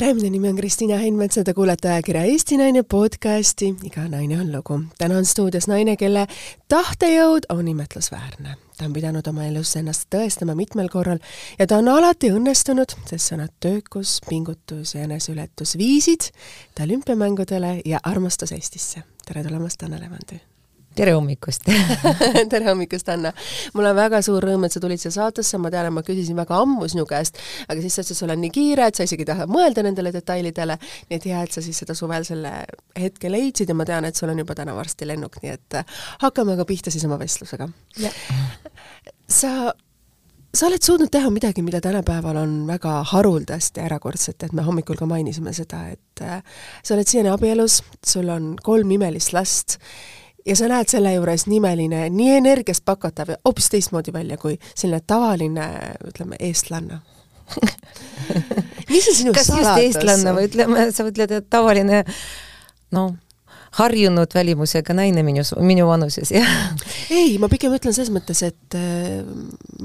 tere, minu nimi on Kristiina Heinmets ja te kuulete ajakirja Eesti Naine podcasti Iga naine on lugu. täna on stuudios naine, kelle tahtejõud on imetlusväärne. ta on pidanud oma elus ennast tõestama mitmel korral ja ta on alati õnnestunud, sest sõnad töökus, pingutus ja eneseületus viisid ta olümpiamängudele ja armastus Eestisse. tere tulemast, Anne Levandi! Tere hommikust tere hommikust, Anna! mul on väga suur rõõm, et sa tulid siia saatesse, ma tean, et ma küsisin väga ammu sinu käest, aga siis sa ütlesid, sul on nii kiire, et sa isegi ei taha mõelda nendele detailidele, nii et hea, et sa siis seda suvel selle hetke leidsid ja ma tean, et sul on juba täna varsti lennuk, nii et äh, hakkame aga pihta siis oma vestlusega. sa sa oled suutnud teha midagi, mida tänapäeval on väga haruldast ja erakordset, et me hommikul ka mainisime seda, et äh, sa oled siiani abielus, sul on kolm imelist last ja sa näed selle juures nimeline, nii energiast pakatav ja hoopis teistmoodi välja kui selline tavaline, ütleme, eestlanna. Mis on sinu kas just eestlane või ütleme, sa mõtled, et tavaline noh, harjunud välimusega naine minu, minu vanuses, jah? ei, ma pigem ütlen selles mõttes, et äh,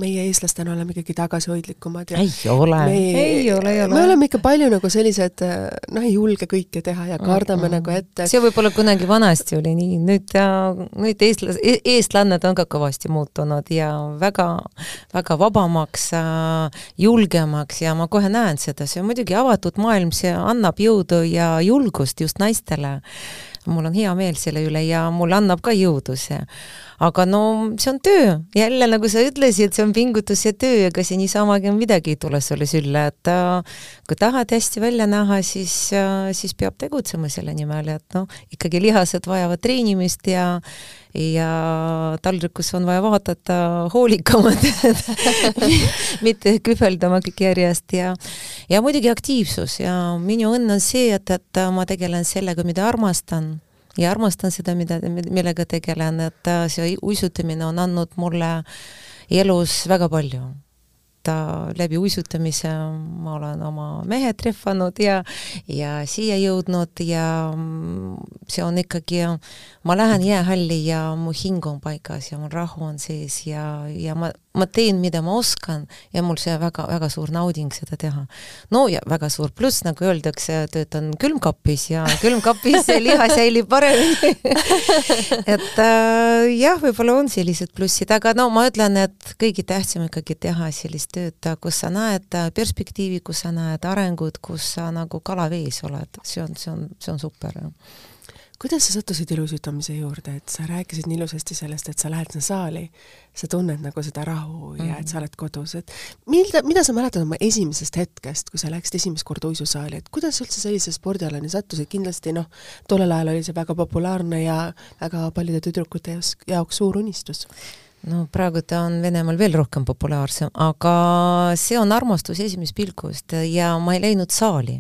meie eestlastena oleme ikkagi tagasihoidlikumad ei ole, ei ole, ei ole. me oleme ikka palju nagu sellised äh, noh, ei julge kõike teha ja kardame mm -hmm. nagu ette. see võib-olla kunagi vanasti oli nii, nüüd, nüüd eestlas-, e-, eestlannad on ka kõvasti muutunud ja väga, väga vabamaks, äh, julgemaks ja ma kohe näen seda, see on muidugi avatud maailm, see annab jõudu ja julgust just naistele mul on hea meel selle üle ja mulle annab ka jõudu see. aga no see on töö, jälle nagu sa ütlesid, see on pingutus ja töö, ega see niisamagi midagi ei tule sulle sülle, et äh, kui tahad hästi välja näha, siis äh,, siis peab tegutsema selle nimel, et noh, ikkagi lihased vajavad treenimist ja ja taldrikus on vaja vaadata hoolikamad mitte kühveldama kõik järjest. Ja ja muidugi aktiivsus. Ja minu õnn on see, et, et ma tegelen sellega, mida armastan. Ja armastan seda, mida, millega tegelen, et see uisutamine on andnud mulle elus väga palju ta läbi uisutamise ma olen oma mehe trehvanud ja, ja siia jõudnud ja see on ikkagi, ma lähen jäähalli ja mu hing on paigas ja mul rahu on sees ja, ja ma ma teen, mida ma oskan ja mul see väga-väga suur nauding seda teha. no ja väga suur pluss, nagu öeldakse, töötan külmkapis ja külmkapis liha säilib paremini. Et äh, jah, võib-olla on sellised plussid, aga no ma ütlen, et kõige tähtsam ikkagi teha sellist tööd, kus sa näed perspektiivi, kus sa näed arengut, kus sa nagu kala vees oled, see on, see on, see on super kuidas sa sattusid ilusütamise juurde, et sa rääkisid nii ilusasti sellest, et sa lähed sinna saali, sa tunned nagu seda rahu ja mm -hmm. et sa oled kodus, et mida, mida sa mäletad oma esimesest hetkest, kui sa läksid esimest korda uisusaali, et kuidas üldse sellise spordialani sattusid, kindlasti noh, tollel ajal oli see väga populaarne ja väga paljude tüdrukute jaoks suur unistus no praegu ta on Venemaal veel rohkem populaarsem, aga see on armastus esimesest pilgust ja ma ei läinud saali.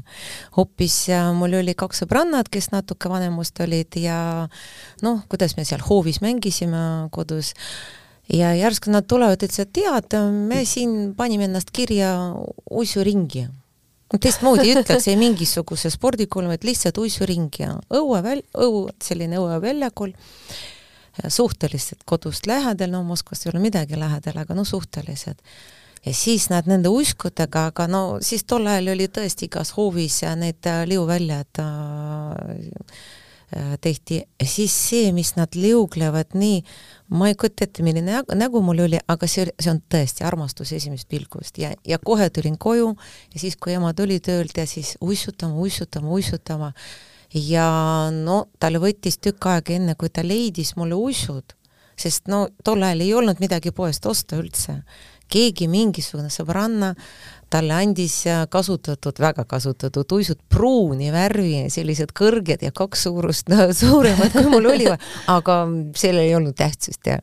hoopis mul oli kaks sõbrannat, kes natuke vanemust olid ja noh, kuidas me seal hoovis mängisime kodus. Ja järsku nad tulevad, ütlesid, tead, me siin panime ennast kirja uisuringi. Teistmoodi ei ütleks, ei mingisuguse spordikooli, vaid lihtsalt uisuringi ja õueväl-, õu, selline õueväljakul suhteliselt kodust lähedal, no Moskvast ei ole midagi lähedal, aga no suhteliselt. ja siis nad nende uiskudega, aga no siis tol ajal oli tõesti igas hoovis need äh, liuväljad äh, tehti siis see, mis nad liuglevad nii, ma ei kujuta ette, milline nägu, mul oli, aga see, see on tõesti armastus esimesest pilgust ja, ja kohe tulin koju ja siis, kui ema tuli töölt ja siis uissutama, uissutama, uissutama ja no tal võttis tükk aega, enne kui ta leidis mulle uisud, sest no tol ajal ei olnud midagi poest osta üldse. keegi, mingisugune sõbranna talle andis kasutatud, väga kasutatud uisud pruuni värvi, sellised kõrged ja kaks suurust no, suuremad, kui mul oli, aga sellel ei olnud tähtsust ja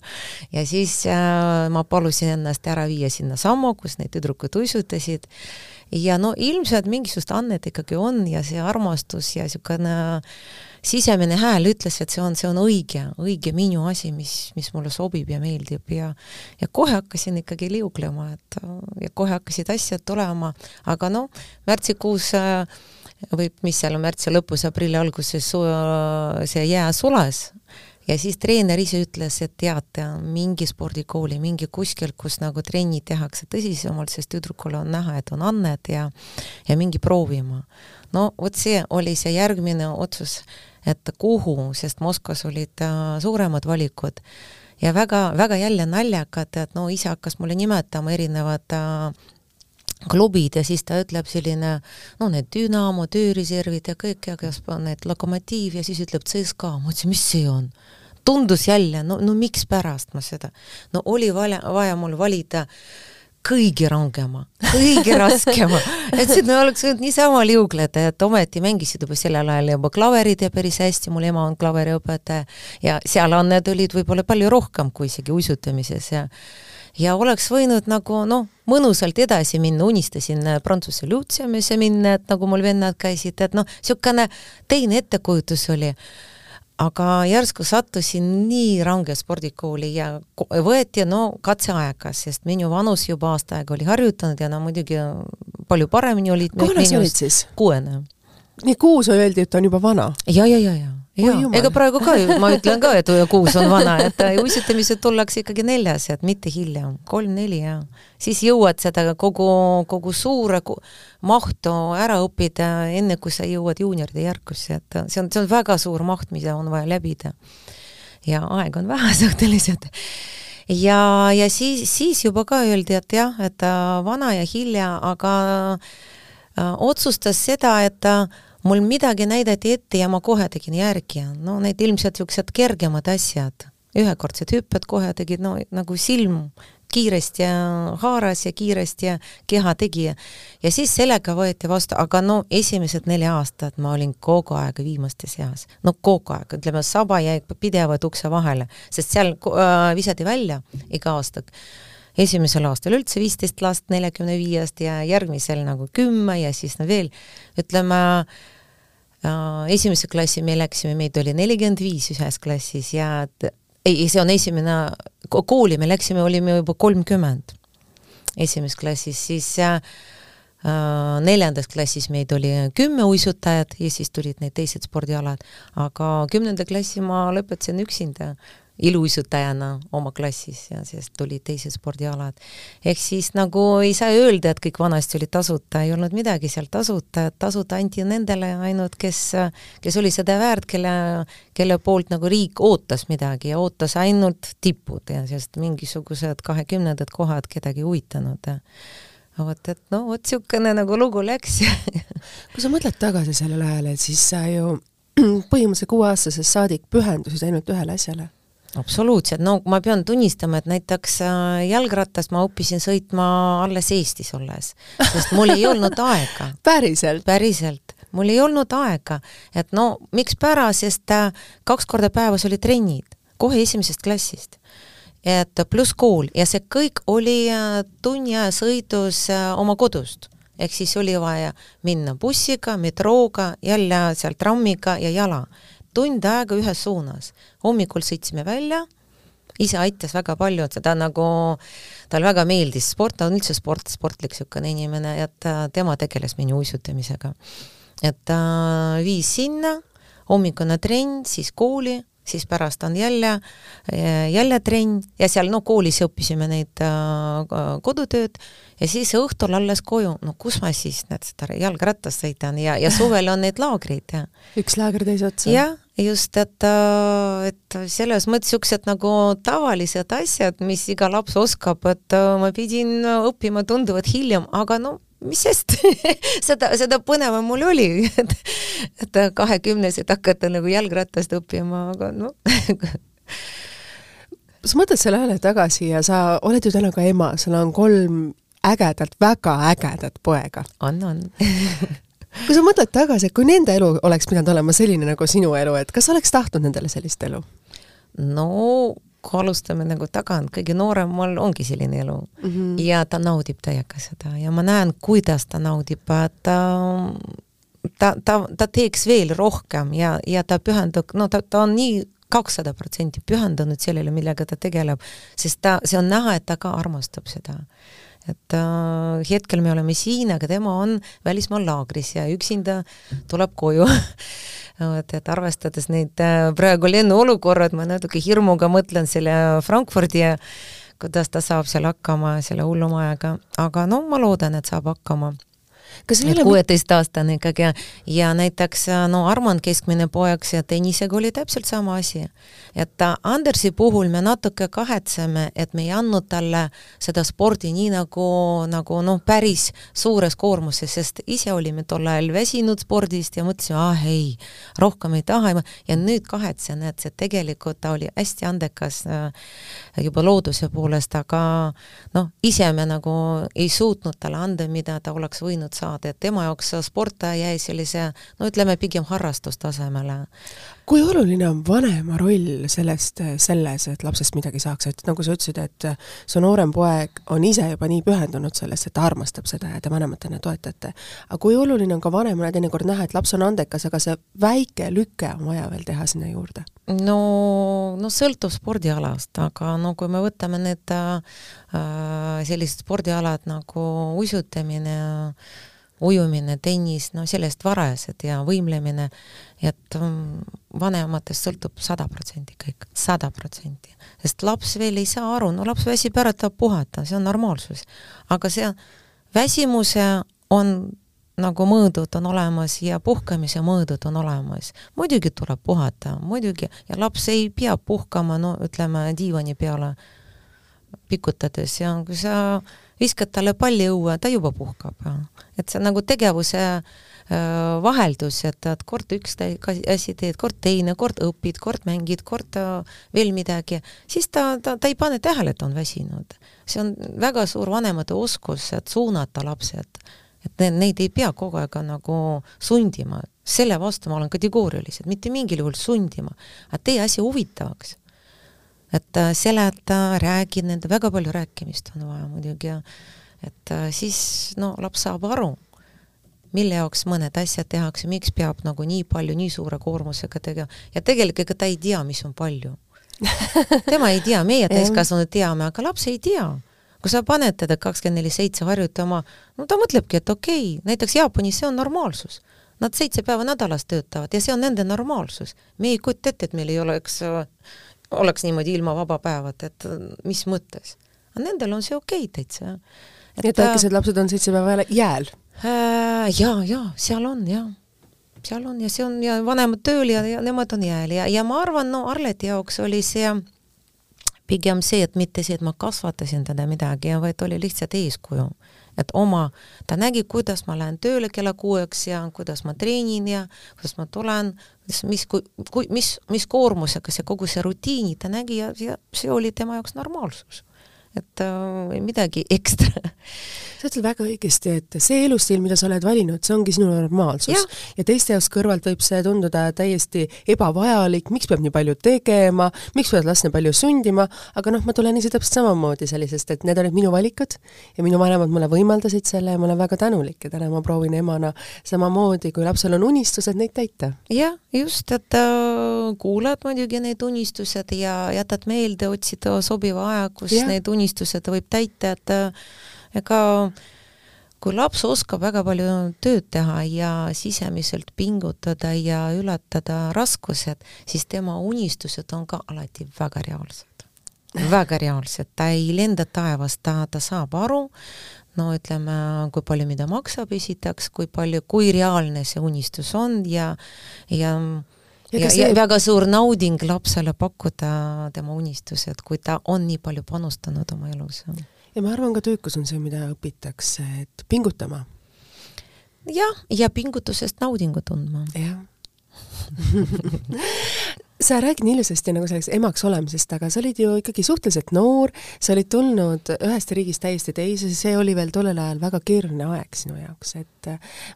ja siis äh, ma palusin ennast ära viia sinna sammu, kus need tüdrukud uisutasid ja no ilmselt mingisugust annet ikkagi on ja see armastus ja niisugune sisemine hääl ütles, et see on, see on õige, õige minu asi, mis, mis mulle sobib ja meeldib. Ja ja kohe hakkasin ikkagi liuglema, et ja kohe hakkasid asjad tulema, aga noh, märtsikuus võib, mis seal on märtsi lõpus, aprilli alguses see jää sulas ja siis treener ise ütles, et teate, mingi spordikooli, mingi kuskil, kus nagu trenni tehakse tõsisemalt, sest tüdrukul on näha, et on anned ja ja mingi proovima. no vot see oli see järgmine otsus, et kuhu, sest Moskvas olid äh, suuremad valikud ja väga, väga jälle naljakad, et no ise hakkas mulle nimetama erinevad äh, klubid ja siis ta ütleb selline, no need Dünamo, tööreservid ja kõik ja kas need Lokomotiiv ja siis ütleb CSKA, ma ütlesin, mis see on? Tundus jälle, no, no mikspärast ma seda, no oli vaja, vaja mul valida kõige rangema, kõige raskema, et siis me oleks võinud niisama liugleda, et ometi mängisid juba sellel ajal juba klaverid ja päris hästi, mul ema on klaveriõpetaja ja seal anned olid võib-olla palju rohkem kui isegi uisutamises ja ja oleks võinud nagu noh, mõnusalt edasi minna, unistasin äh, Prantsuse Lutseumisse minna, et nagu mul vennad käisid, et noh, niisugune teine ettekujutus oli. Aga järsku sattusin nii range spordikooli ja võeti no katseaega, sest minu vanus juba aasta aega oli harjutanud ja no muidugi palju paremini olid kui vana sa olid siis? kuuene. nii kuus öeldi, et on juba vana? ja, ja, ja, ja ega praegu ka ju, ma ütlen ka, et kuus on vana, et uisutamised tullakse ikkagi neljas, et mitte hiljem, kolm-neli ja siis jõuad seda kogu, kogu suure mahtu ära õppida, enne kui sa jõuad juunioride järkusse, et see on, see on väga suur maht, mida on vaja läbida. ja aega on vähe suhteliselt. ja, ja siis, siis juba ka öeldi, et jah, et vana ja hilja, aga äh, otsustas seda, et äh, mul midagi näidati ette ja ma kohe tegin järgi, no need ilmselt niisugused kergemad asjad, ühekordsed hüpped kohe tegid, no nagu silm kiiresti haaras ja kiiresti ja keha tegi. Ja ja siis sellega võeti vastu, aga no esimesed neli aastat ma olin kogu aeg viimaste seas. no kogu aeg, ütleme, saba jäi pidevalt ukse vahele, sest seal äh, visati välja iga aasta esimesel aastal üldse viisteist last neljakümne viiest ja järgmisel nagu kümme ja siis no veel ütleme äh, esimese klassi me läksime, meid oli nelikümmend viis ühes klassis ja ei, see on esimene, kooli me läksime, olime juba kolmkümmend esimeses klassis, siis äh, neljandas klassis meid oli kümme uisutajat ja siis tulid need teised spordialad, aga kümnenda klassi ma lõpetasin üksinda iluuisutajana oma klassis ja sellest tulid teised spordialad. ehk siis nagu ei saa öelda, et kõik vanasti oli tasuta, ei olnud midagi seal tasuta, tasuta anti nendele ainult, kes, kes oli seda väärt, kelle, kelle poolt nagu riik ootas midagi ja ootas ainult tipud ja sest mingisugused kahekümnendad kohad kedagi huvitanud. Vot, et no vot niisugune nagu lugu läks. Kui sa mõtled tagasi sellele ajale, siis sa ju põhimõtteliselt kuueaastasest saadik pühendusid ainult ühele asjale absoluutselt, no ma pean tunnistama, et näiteks äh, jalgratast ma õppisin sõitma alles Eestis olles, sest mul ei olnud aega. Päriselt? päriselt, mul ei olnud aega, et no mikspärast, sest äh, kaks korda päevas olid trennid, kohe esimesest klassist. et pluss kool. Ja see kõik oli äh, tunni aja sõidus oma kodust. Ehk siis oli vaja minna bussiga, metrooga, jälle seal trammiga ja jala tund aega ühes suunas. hommikul sõitsime välja, ise aitas väga palju, et seda nagu, talle väga meeldis sport, ta on üldse sport, sportlik niisugune inimene, et tema tegeles minu uisutamisega. et ta viis sinna, hommikune trenn, siis kooli, siis pärast on jälle, jälle trenn ja seal no koolis õppisime neid äh, kodutööd ja siis õhtul alles koju, no kus ma siis näed seda jalgratast sõidan ja, ja suvel on need laagrid ja üks laager teise otsa? jah, just, et, äh, et selles mõttes niisugused nagu tavalised asjad, mis iga laps oskab, et äh, ma pidin õppima tunduvalt hiljem, aga no mis sest seda, seda põnevam mul oli, et, et kahekümneselt hakata nagu jalgratast õppima, aga noh sa mõtled selle ajale tagasi ja sa oled ju täna ka ema, sul on kolm ägedat, väga ägedat poega. on, on kui sa mõtled tagasi, et kui nende elu oleks pidanud olema selline nagu sinu elu, et kas oleks tahtnud nendele sellist elu? no kui alustame nagu tagant, kõige nooremal ongi selline elu mm -hmm. ja ta naudib täiega seda ja ma näen, kuidas ta naudib, ta ta, ta, ta teeks veel rohkem ja, ja ta pühendub, no ta, ta on nii kakssada protsenti pühendunud sellele, millega ta tegeleb, sest ta, see on näha, et ta ka armastab seda et äh, hetkel me oleme siin, aga tema on välismaal laagris ja üksinda tuleb koju. Vot, et arvestades neid äh, praegu lennuolukorrad, ma natuke hirmuga mõtlen selle Frankfurdi ja kuidas ta saab seal hakkama, selle hullumajaga, aga no ma loodan, et saab hakkama kuueteistaastane ikkagi ja, ja näiteks no Armand keskmine poeg ja tennisega oli täpselt sama asi. et Andersi puhul me natuke kahetseme, et me ei andnud talle seda spordi nii nagu, nagu noh, päris suures koormuses, sest ise olime tol ajal väsinud spordist ja mõtlesime, ah ei, rohkem ei taha. Ja nüüd kahetsen, et see tegelikult ta oli hästi andekas äh, juba looduse poolest, aga noh, ise me nagu ei suutnud talle anda, mida ta oleks võinud saada, et tema jaoks sport jäi sellise no ütleme, pigem harrastustasemele. kui oluline on vanema roll sellest, selles, et lapsest midagi saaks, et nagu sa ütlesid, et su noorem poeg on ise juba nii pühendunud sellest, et ta armastab seda ja te vanematena toetate. aga kui oluline on ka vanemana teinekord näha, et laps on andekas, aga see väike lüke on vaja veel teha sinna juurde? no, no sõltub spordialast, aga no kui me võtame need äh, sellised spordialad nagu uisutamine äh,, ujumine, tennis, no sellest varajased ja võimlemine, et mm, vanematest sõltub sada protsenti kõik, sada protsenti. sest laps veel ei saa aru, no laps väsib ära, tahab puhata, see on normaalsus. aga see väsimuse on nagu mõõdud on olemas ja puhkamise mõõdud on olemas. muidugi tuleb puhata, muidugi, ja laps ei pea puhkama, no ütleme, diivani peale pikutades ja kui sa viskad talle palli õue, ta juba puhkab. et see on nagu tegevuse äh, vaheldus, et, et kord üks asi teed, kord teine, kord õpid, kord mängid, kord äh, veel midagi, siis ta, ta, ta ei pane tähele, et ta on väsinud. see on väga suur vanemate oskus, et suunata lapsed, et neid ei pea kogu aeg nagu sundima, selle vastu ma olen kategooriliselt, mitte mingil juhul sundima, aga tee asja huvitavaks et äh, seleta, räägi, nende väga palju rääkimist on vaja muidugi et äh, siis no laps saab aru, mille jaoks mõned asjad tehakse, miks peab nagu nii palju, nii suure koormusega tegema ja tegelikult ega ta ei tea, mis on palju tema ei tea, meie täiskasvanud teame, aga laps ei tea. kui sa paned teda kakskümmend neli seitse harjutama, no ta mõtlebki, et okei okay,, näiteks Jaapanis see on normaalsus. Nad seitse päeva nädalas töötavad ja see on nende normaalsus. me ei kujuta ette, et meil ei oleks oleks niimoodi ilma vaba päevata, et mis mõttes. aga nendel on see okei okay, täitsa. nii et väikesed lapsed on seitse päeva jääl äh,? jaa, jaa, seal on jah seal on ja see on ja vanemad tööl ja, ja nemad on jääl ja, ja ma arvan, no Arleti jaoks oli see pigem see, et mitte see, et ma kasvatasin teda midagi, vaid oli lihtsalt eeskuju et oma, ta nägi, kuidas ma lähen tööle kella kuueks ja kuidas ma treenin ja kuidas ma tulen, mis, kui, mis, mis koormusega see kogu see rutiini ta nägi ja, ja see oli tema jaoks normaalsus. Et äh, midagi ekstra sa ütled väga õigesti, et see elustiil, mida sa oled valinud, see ongi sinu normaalsus. ja, ja teiste jaoks kõrvalt võib see tunduda täiesti ebavajalik, miks peab nii palju tegema, miks peab last nii palju sundima, aga noh, ma tulen ise täpselt samamoodi sellisest, et need olid minu valikud ja minu vanemad mulle võimaldasid selle ja ma olen väga tänulik ja täna ma proovin emana samamoodi, kui lapsel on unistused, neid täita. jah, just, et äh, kuulad muidugi neid unistused ja jätad meelde, otsid sobiva aja, kus ja. need unistused võib täita, et äh, ega kui laps oskab väga palju tööd teha ja sisemiselt pingutada ja ületada raskused, siis tema unistused on ka alati väga reaalsed. väga reaalsed, ta ei lenda taevast, ta, ta saab aru, no ütleme, kui palju mida maksab esiteks, kui palju, kui reaalne see unistus on ja, ja ja, ja, ja väga suur nauding lapsele pakkuda tema unistused, kui ta on nii palju panustanud oma elus ja ma arvan ka töökus on see, mida õpitakse, et pingutama. jah, ja pingutusest naudingu tundma. jah sa räägid nii ilusasti nagu selleks emaks olemisest, aga sa olid ju ikkagi suhteliselt noor, sa olid tulnud ühest riigist täiesti teise, see oli veel tollel ajal väga keeruline aeg sinu jaoks, et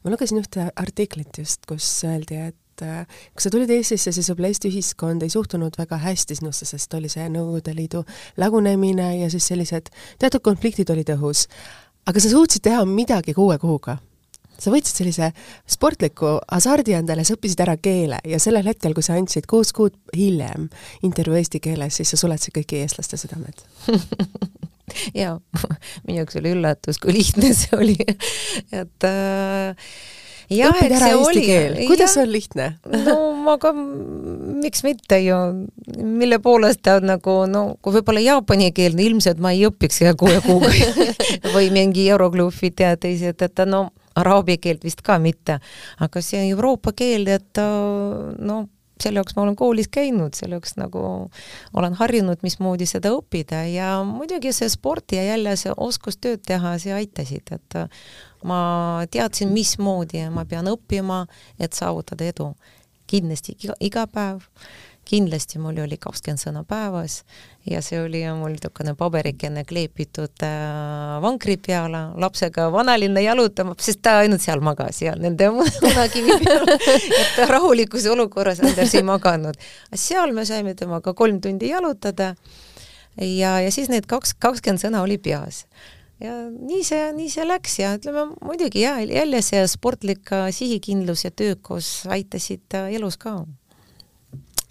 ma lugesin ühte artiklit just, kus öeldi, et et äh, kui sa tulid Eestisse, siis võib-olla Eesti ühiskond ei suhtunud väga hästi sinusse, sest oli see Nõukogude Liidu lagunemine ja siis sellised teatud konfliktid olid õhus. aga sa suutsid teha midagi kuue kuuga. Sa võtsid sellise sportliku hasardi endale, sa õppisid ära keele ja sellel hetkel, kui sa andsid kuus kuud hiljem intervjuu eesti keeles, siis sa suletasid kõiki eestlaste südamed. Jaa, minu jaoks oli üllatus, kui lihtne see oli. Et äh, õpid ära eesti oli. keel, kuidas ja, on lihtne? No aga miks mitte ju, mille poolest ta nagu no, kui võib-olla jaapani keel, no ilmselt ma ei õpiks ühe kuue kuuga või mingi euroklubi tead teised, et no araabia keelt vist ka mitte, aga see Euroopa keel, et no selle jaoks ma olen koolis käinud, selle jaoks nagu olen harjunud, mismoodi seda õppida ja muidugi see sport ja jälle see oskus tööd teha, see aitasid, et ma teadsin, mismoodi ma pean õppima, et saavutada edu. kindlasti iga, iga päev kindlasti mul oli kakskümmend sõna päevas ja see oli mul niisugune paberikene kleepitud äh, vankri peale, lapsega vanalinna jalutama, sest ta ainult seal magas ja nende munakivi peal, et rahulikus olukorras Anders ei maganud. seal me saime temaga kolm tundi jalutada ja, ja siis need kaks, kakskümmend sõna oli peas. Ja nii see, nii see läks ja ütleme muidugi ja jälle see sportlik sihikindlus ja töökus aitasid äh, elus ka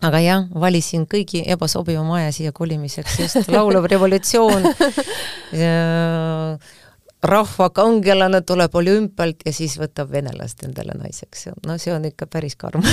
aga jah, valisin kõigi ebasobivama aja siia kolimiseks, just laulav revolutsioon rahva kangelane tuleb olümpialt ja siis võtab venelast endale naiseks. no see on ikka päris karm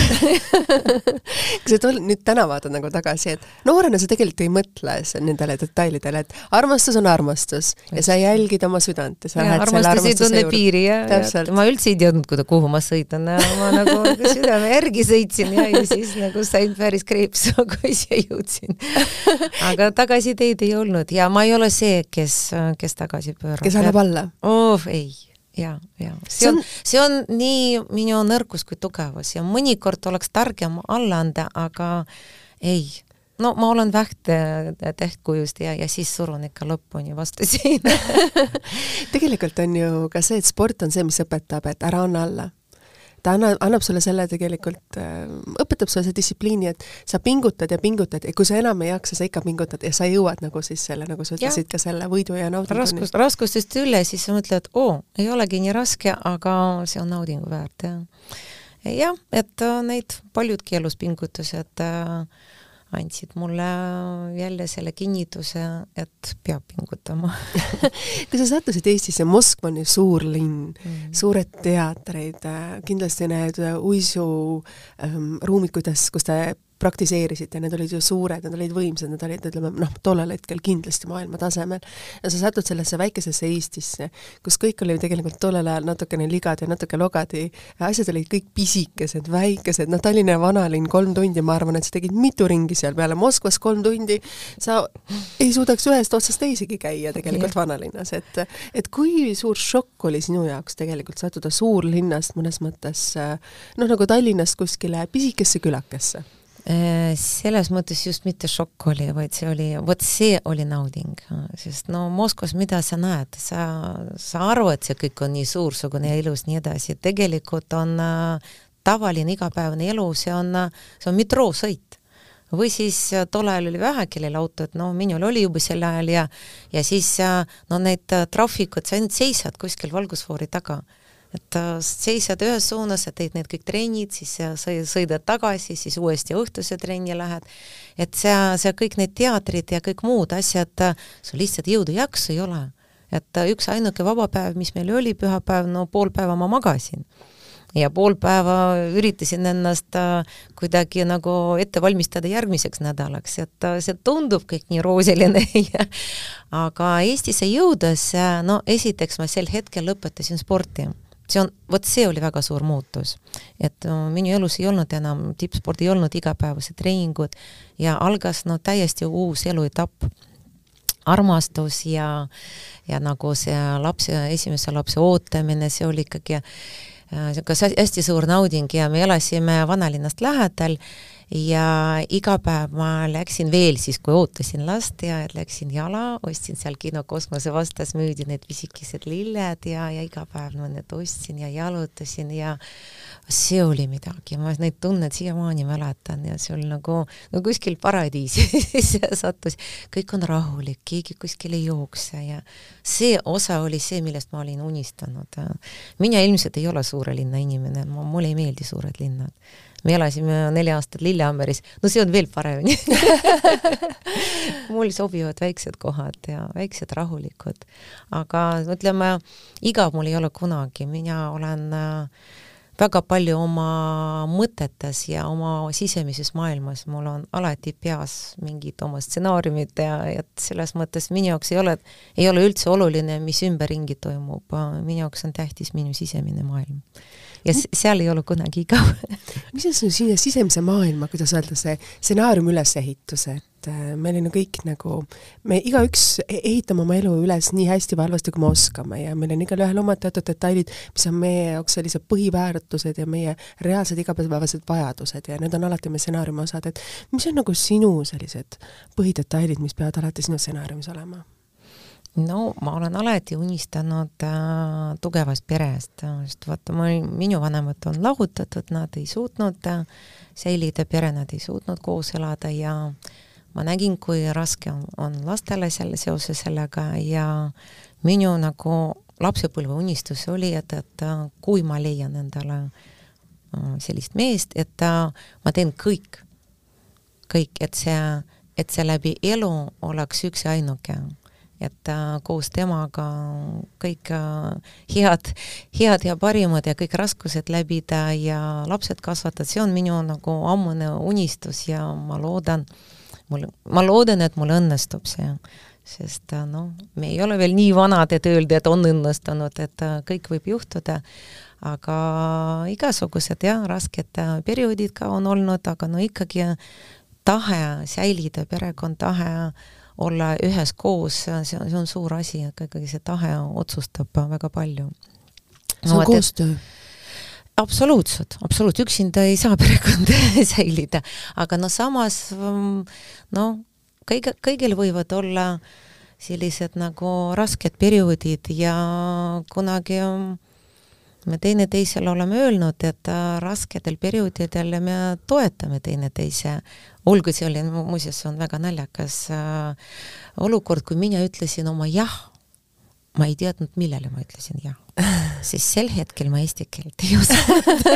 kui sa tol-, nüüd täna vaatad nagu tagasi, et noorena sa tegelikult ei mõtle nendele detailidele, et armastus on armastus ja sa jälgid oma südant ja sa lähed selle armastuse tunne piiri ja, ja ma üldse ei teadnud, kuhu ma sõidan, ma nagu südame järgi sõitsin ja, ja siis nagu sain päris kreepsu, kui siia jõudsin. aga tagasiteed ei olnud ja ma ei ole see, kes, kes tagasi pöörab. kes annab alla? Oh ei, ja, ja see on, see on nii minu nõrkus kui tugevus ja mõnikord oleks targem alla anda, aga ei, no ma olen väht tähtkujust ja, ja siis surun ikka lõpuni vastu seina tegelikult on ju ka see, et sport on see, mis õpetab, et ära anna alla ta anna, annab sulle selle tegelikult äh,, õpetab sulle see distsipliini, et sa pingutad ja pingutad ja kui sa enam ei jaksa, sa ikka pingutad ja sa jõuad nagu siis selle, nagu sa ütlesid, ka selle võidu ja naudinguni. raskus, raskustest üle, siis sa mõtled, oo, ei olegi nii raske, aga see on naudingu väärt, jah. jah, et äh, neid paljudki elus pingutused äh, andsid mulle jälle selle kinnituse, et peab pingutama kui sa sattusid Eestisse, Moskva on ju suur linn mm., suured teatreid, kindlasti need uisuruumid ähm,, kuidas, kus te praktiseerisite, need olid ju suured, need olid võimsad, need olid, ütleme noh, tollel hetkel kindlasti maailma tasemel. ja sa satud sellesse väikesesse Eestisse, kus kõik oli tegelikult tollel ajal natukene ligad ja natuke logadi, asjad olid kõik pisikesed, väikesed, noh, Tallinna vanalinn kolm tundi, ma arvan, et sa tegid mitu ringi seal peale, Moskvas kolm tundi, sa ei suudaks ühest otsast teisigi käia tegelikult yeah. vanalinnas, et et kui suur šokk oli sinu jaoks tegelikult sattuda suurlinnast mõnes mõttes noh, nagu Tallinnast kuskile pisikesse külakesse selles mõttes just mitte šokk oli, vaid see oli, vot see oli nauding, sest no Moskvas, mida sa näed, sa, sa arvad, see kõik on nii suursugune ja ilus, nii edasi, tegelikult on äh, tavaline igapäevane elu, see on, see on metroosõit või siis äh, tol ajal oli vähe, kellel autot, no minul oli juba sel ajal ja ja siis no need trahvikud, sa ainult seisad kuskil valgusfoori taga et seisad ühes suunas, sa teed need kõik trennid, siis sa sõidad tagasi, siis uuesti õhtuse trenni lähed, et see, see kõik need teatrid ja kõik muud asjad, sul lihtsalt jõudu jaksu ei ole. et üks ainuke vaba päev, mis meil oli, pühapäev, no pool päeva ma magasin. Ja pool päeva üritasin ennast äh, kuidagi nagu ette valmistada järgmiseks nädalaks, et äh, see tundub kõik nii roosiline ja aga Eestisse jõudes, äh, no esiteks ma sel hetkel lõpetasin sporti see on, vot see oli väga suur muutus. et minu elus ei olnud enam, tippsport ei olnud igapäevased treeningud ja algas no täiesti uus eluetapp. armastus ja, ja nagu see lapse, esimese lapse ootamine, see oli ikkagi niisugune äh, hästi suur nauding ja me elasime vanalinnast lähedal ja iga päev ma läksin veel siis, kui ootasin lasteaed, läksin jala, ostsin seal kino Kosmose vastas, müüdi need pisikesed lilled ja, ja iga päev ma need ostsin ja jalutasin ja see oli midagi, ma neid tunnet siiamaani mäletan ja see oli nagu no kuskil paradiisis sattus, kõik on rahulik, keegi kuskil ei jookse ja see osa oli see, millest ma olin unistanud. mina ilmselt ei ole suure linna inimene, mulle ei meeldi suured linnad me elasime neli aastat Lillehammeris, no see on veel paremini. Mul sobivad väiksed kohad ja väiksed rahulikud. aga ütleme, igav mul ei ole kunagi, mina olen äh, väga palju oma mõtetes ja oma sisemises maailmas, mul on alati peas mingid oma stsenaariumid ja, et selles mõttes minu jaoks ei ole, ei ole üldse oluline, mis ümberringi toimub, minu jaoks on tähtis minu sisemine maailm ja seal ei ole kunagi igav mis on sinu sisemise maailma, kuidas öelda, see stsenaariumi ülesehitus, et äh, on ju kõik nagu, me igaüks e-, ehitame oma elu üles nii hästi või halvasti, kui me oskame ja meil on igalühel omad teatud detailid, mis on meie jaoks sellised põhiväärtused ja meie reaalsed igapäevased vajadused ja need on alati meie stsenaariumi osad, et mis on nagu sinu sellised põhidetailid, mis peavad alati sinu stsenaariumis olema? No ma olen alati unistanud äh, tugevast perest, sest vaata, ma, minu vanemad on lahutatud, nad ei suutnud äh, säilida pere, nad ei suutnud koos elada ja ma nägin, kui raske on, on lastele selle, seoses sellega ja minu nagu lapsepõlve unistus oli, et, et äh, kui ma leian endale äh, sellist meest, et äh, ma teen kõik, kõik, et see, et see läbi elu oleks üks ja ainuke et äh, koos temaga kõik äh, head, head ja parimad ja kõik raskused läbida ja lapsed kasvatada, see on minu nagu ammune unistus ja ma loodan, mul, ma loodan, et mul õnnestub see sest äh, noh, me ei ole veel nii vanad, et öelda, et on õnnestunud, et kõik võib juhtuda, aga igasugused jah, rasked perioodid ka on olnud, aga no ikkagi tahe säilida, perekond, tahe olla üheskoos, see on, see on suur asi, aga ikkagi see tahe otsustab väga palju. see on koostöö? absoluutselt, absoluutselt, üksinda ei saa perekonda säilida, aga no samas noh, kõige, kõigil võivad olla sellised nagu rasked perioodid ja kunagi me teineteisele oleme öelnud, et raskedel perioodidel me toetame teineteise. olgu, see oli, muuseas, see on väga naljakas äh, olukord, kui mina ütlesin oma jah, ma ei teadnud, millele ma ütlesin jah siis sel hetkel ma eesti keelt ei osanud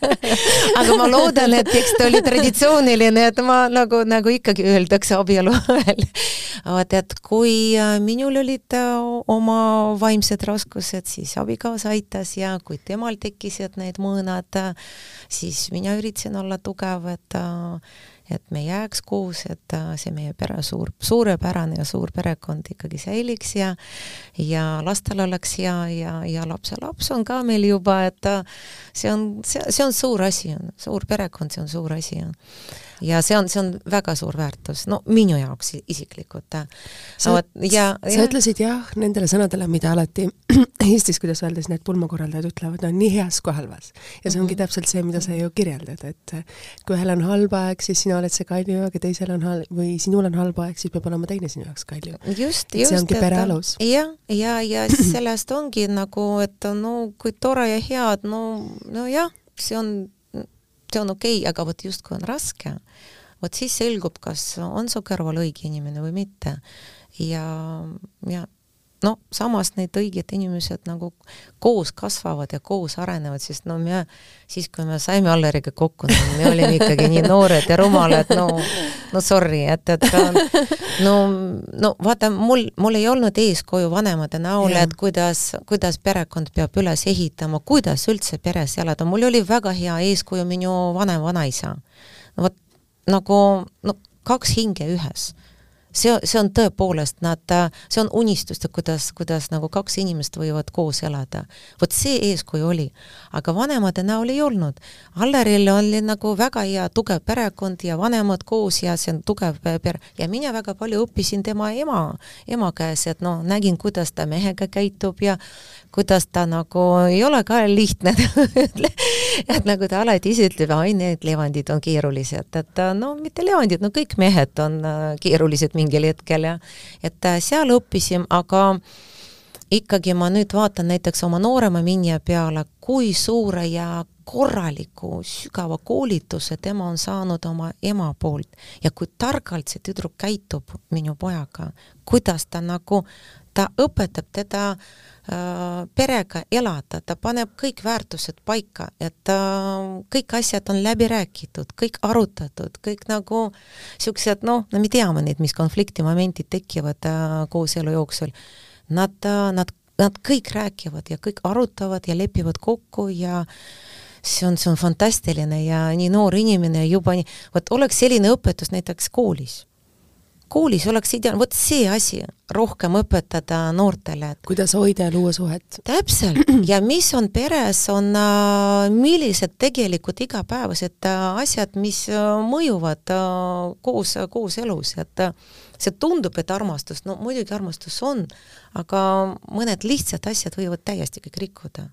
aga ma loodan, et eks ta oli traditsiooniline, et ma nagu, nagu ikkagi öeldakse abielu ajal. vaat et kui äh, minul olid äh, oma vaimsed raskused, siis abikaasa aitas ja kui temal tekkisid need mõõnad, äh, siis mina üritasin olla tugev, et et me jääks koos, et see meie pere suur, suurepärane ja suur perekond ikkagi säiliks ja ja lastel oleks hea ja, ja lapselaps on ka meil juba, et see on, see, see on suur asi, suur perekond, see on suur asi ja see on, see on väga suur väärtus, no minu jaoks isiklikult. sa, ja, sa ja... ütlesid jah nendele sõnadele, mida alati Eestis, kuidas öelda, siis need pulmakorraldajad ütlevad, on nii heas kui halvas. ja see ongi -hmm. täpselt see, mida sa ju kirjeldad, et kui ühel on halb aeg, siis sina oled see kalju, aga teisel on halb või sinul on halb aeg, siis peab olema teine sinu jaoks kalju. just, just. see ongi pere alus. jah, ja, ja, ja sellest ongi nagu, et no kui tore ja head, no, nojah, see on see on okei okay,, aga vot justkui on raske, vot siis selgub, kas on su kõrval õige inimene või mitte. ja, ja no samas need õiged inimesed nagu koos kasvavad ja koos arenevad, sest no me, siis kui me saime Alleriga kokku, no me olime ikkagi nii noored ja rumalad, no, no sorry, et, et no, no vaata, mul, mul ei olnud eeskuju vanemate näol, et kuidas, kuidas perekond peab üles ehitama, kuidas üldse peres elada, mul oli väga hea eeskuju minu vanem vanaisa. vot nagu no kaks hinge ühes see, see on tõepoolest, nad, see on unistus, kuidas, kuidas nagu kaks inimest võivad koos elada. vot see eeskuju oli, aga vanemate näol ei olnud. Alleril oli nagu väga hea tugev perekond ja vanemad koos ja see on tugev pere ja mina väga palju õppisin tema ema, ema käes, et noh, nägin, kuidas ta mehega käitub ja kuidas ta nagu ei ole ka lihtne. Et nagu ta alati ise ütleb, ai need levandid on keerulised, et no mitte levandid, no kõik mehed on äh, keerulised mingil hetkel ja et äh, seal õppisime, aga ikkagi ma nüüd vaatan näiteks oma noorema minija peale, kui suure ja korraliku sügava koolituse tema on saanud oma ema poolt ja kui targalt see tüdruk käitub minu pojaga, kuidas ta nagu, ta õpetab teda äh, Äh, perega elada, ta paneb kõik väärtused paika, et äh, kõik asjad on läbi räägitud, kõik arutatud, kõik nagu niisugused noh, no me teame neid, mis konfliktimomendid tekivad äh, kooselu jooksul. Nad, nad, nad kõik räägivad ja kõik arutavad ja lepivad kokku ja see on, see on fantastiline ja nii noor inimene juba nii, vot oleks selline õpetus näiteks koolis koolis oleks ideaalne, vot see asi, rohkem õpetada noortele. kuidas hoida ja luua suhet. täpselt, ja mis on peres, on äh, millised tegelikult igapäevased äh, asjad, mis äh, mõjuvad koos, koos elus, et see tundub, et armastus, no muidugi armastus on, aga mõned lihtsad asjad võivad täiesti kõik rikkuda.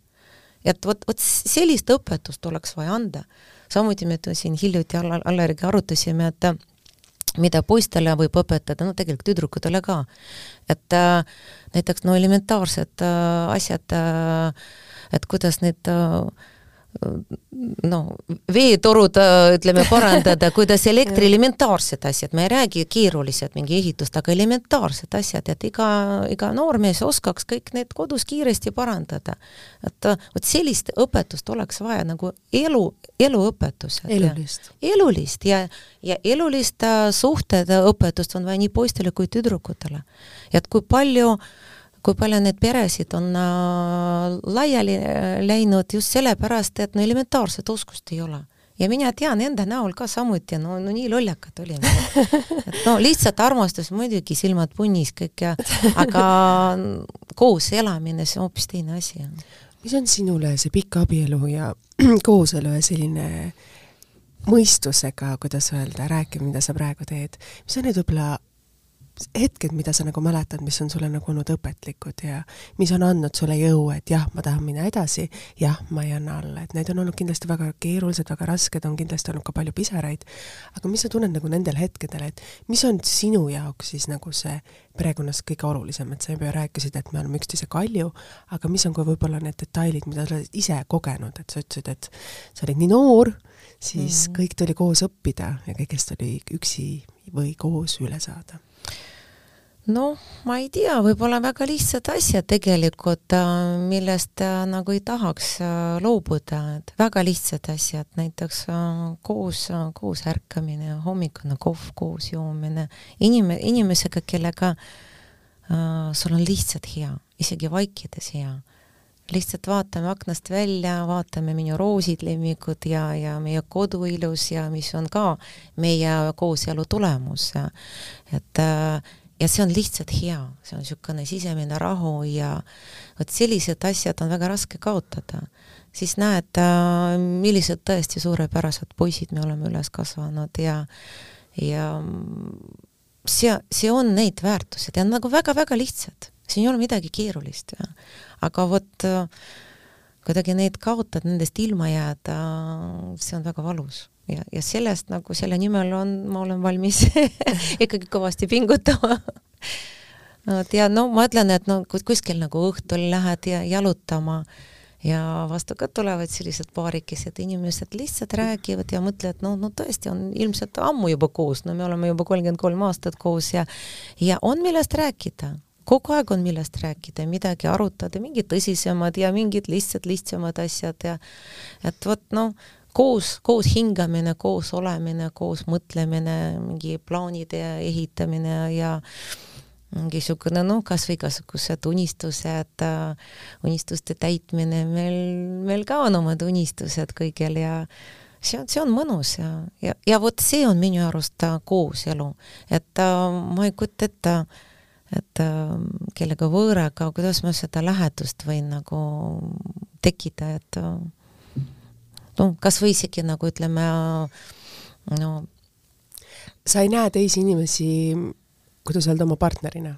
et vot, vot sellist õpetust oleks vaja anda. samuti me siin hiljuti Alleriga arutasime, et mida poistele võib õpetada, no tegelikult tüdrukutele ka. et äh, näiteks no elementaarsed äh, asjad äh,, et kuidas need äh, noh, veetorud, ütleme, parandada, kuidas elektri elementaarsed asjad, ma ei räägi keerulised mingi ehitust, aga elementaarsed asjad, et iga, iga noormees oskaks kõik need kodus kiiresti parandada. et vot sellist õpetust oleks vaja nagu elu, eluõpetused. elulist. elulist ja, ja elulist äh, suhted, õpetust on vaja nii poistele kui tüdrukutele. et kui palju äh, kui palju neid peresid on äh, laiali äh, läinud just sellepärast, et no elementaarset oskust ei ole. ja mina tean enda näol ka samuti, no, no nii lollakad olime. et no lihtsalt armastus, muidugi silmad punnis kõik ja, aga koos elamine, see on hoopis teine asi. mis on sinule see pikk abielu ja kooselu ja selline mõistusega, kuidas öelda, rääkimine, mida sa praegu teed, mis on need võib-olla hetked, mida sa nagu mäletad, mis on sulle nagu olnud õpetlikud ja mis on andnud sulle jõu, et jah, ma tahan minna edasi, jah, ma ei anna alla, et need on olnud kindlasti väga keerulised, väga rasked, on kindlasti olnud ka palju pisaraid, aga mis sa tunned nagu nendel hetkedel, et mis on sinu jaoks siis nagu see perekonnas kõige olulisem, et sa juba rääkisid, et me oleme üksteise kalju, aga mis on ka võib-olla need detailid, mida sa oled ise kogenud, et sa ütlesid, et sa olid nii noor, siis mm. -hmm. kõik tuli koos õppida ja kõigest oli üksi või koos üle saada noh, ma ei tea, võib-olla väga lihtsad asjad tegelikult, äh, millest äh, nagu ei tahaks äh, loobuda, et väga lihtsad asjad, näiteks koos, koos ärkamine, hommikune kohv koos joomine, inim-, inimesega, kellega äh, sul on lihtsalt hea, isegi vaikides hea. lihtsalt vaatame aknast välja, vaatame minu roosid, lemmikud ja, ja meie kodu ilus ja mis on ka meie kooselu tulemus. et äh, ja see on lihtsalt hea, see on niisugune sisemine rahu ja vot sellised asjad on väga raske kaotada. siis näed, äh, millised tõesti suurepärased poisid me oleme üles kasvanud ja ja see, see on neid väärtused ja nagu väga-väga lihtsad, siin ei ole midagi keerulist aga vot äh, kuidagi neid kaotada, nendest ilma jääda, see on väga valus ja, ja sellest nagu selle nimel on, ma olen valmis ikkagi kõvasti pingutama. Vot ja no ma ütlen, et no kuskil nagu õhtul lähed ja jalutama ja vastu ka tulevad sellised paarikesed inimesed, lihtsalt räägivad ja mõtlevad, no, no tõesti on ilmselt ammu juba koos, no me oleme juba kolmkümmend kolm aastat koos ja ja on millest rääkida. Kogu aeg on millest rääkida, midagi arutada, mingid tõsisemad ja mingid lihtsalt lihtsamad asjad ja et vot noh, koos, koos hingamine, koos olemine, koos mõtlemine, mingi plaanide ehitamine ja mingi niisugune noh, kas või igasugused unistused, unistuste täitmine, meil, meil ka on omad unistused kõigil ja see on, see on mõnus ja, ja, ja vot see on minu arust kooselu, et äh, ma ei kujuta ette, et äh, kellega võõraga, kuidas ma seda lähedust võin nagu tekkida, et äh, no kas või isegi nagu ütleme, no sa ei näe teisi inimesi, kuidas öelda, oma partnerina?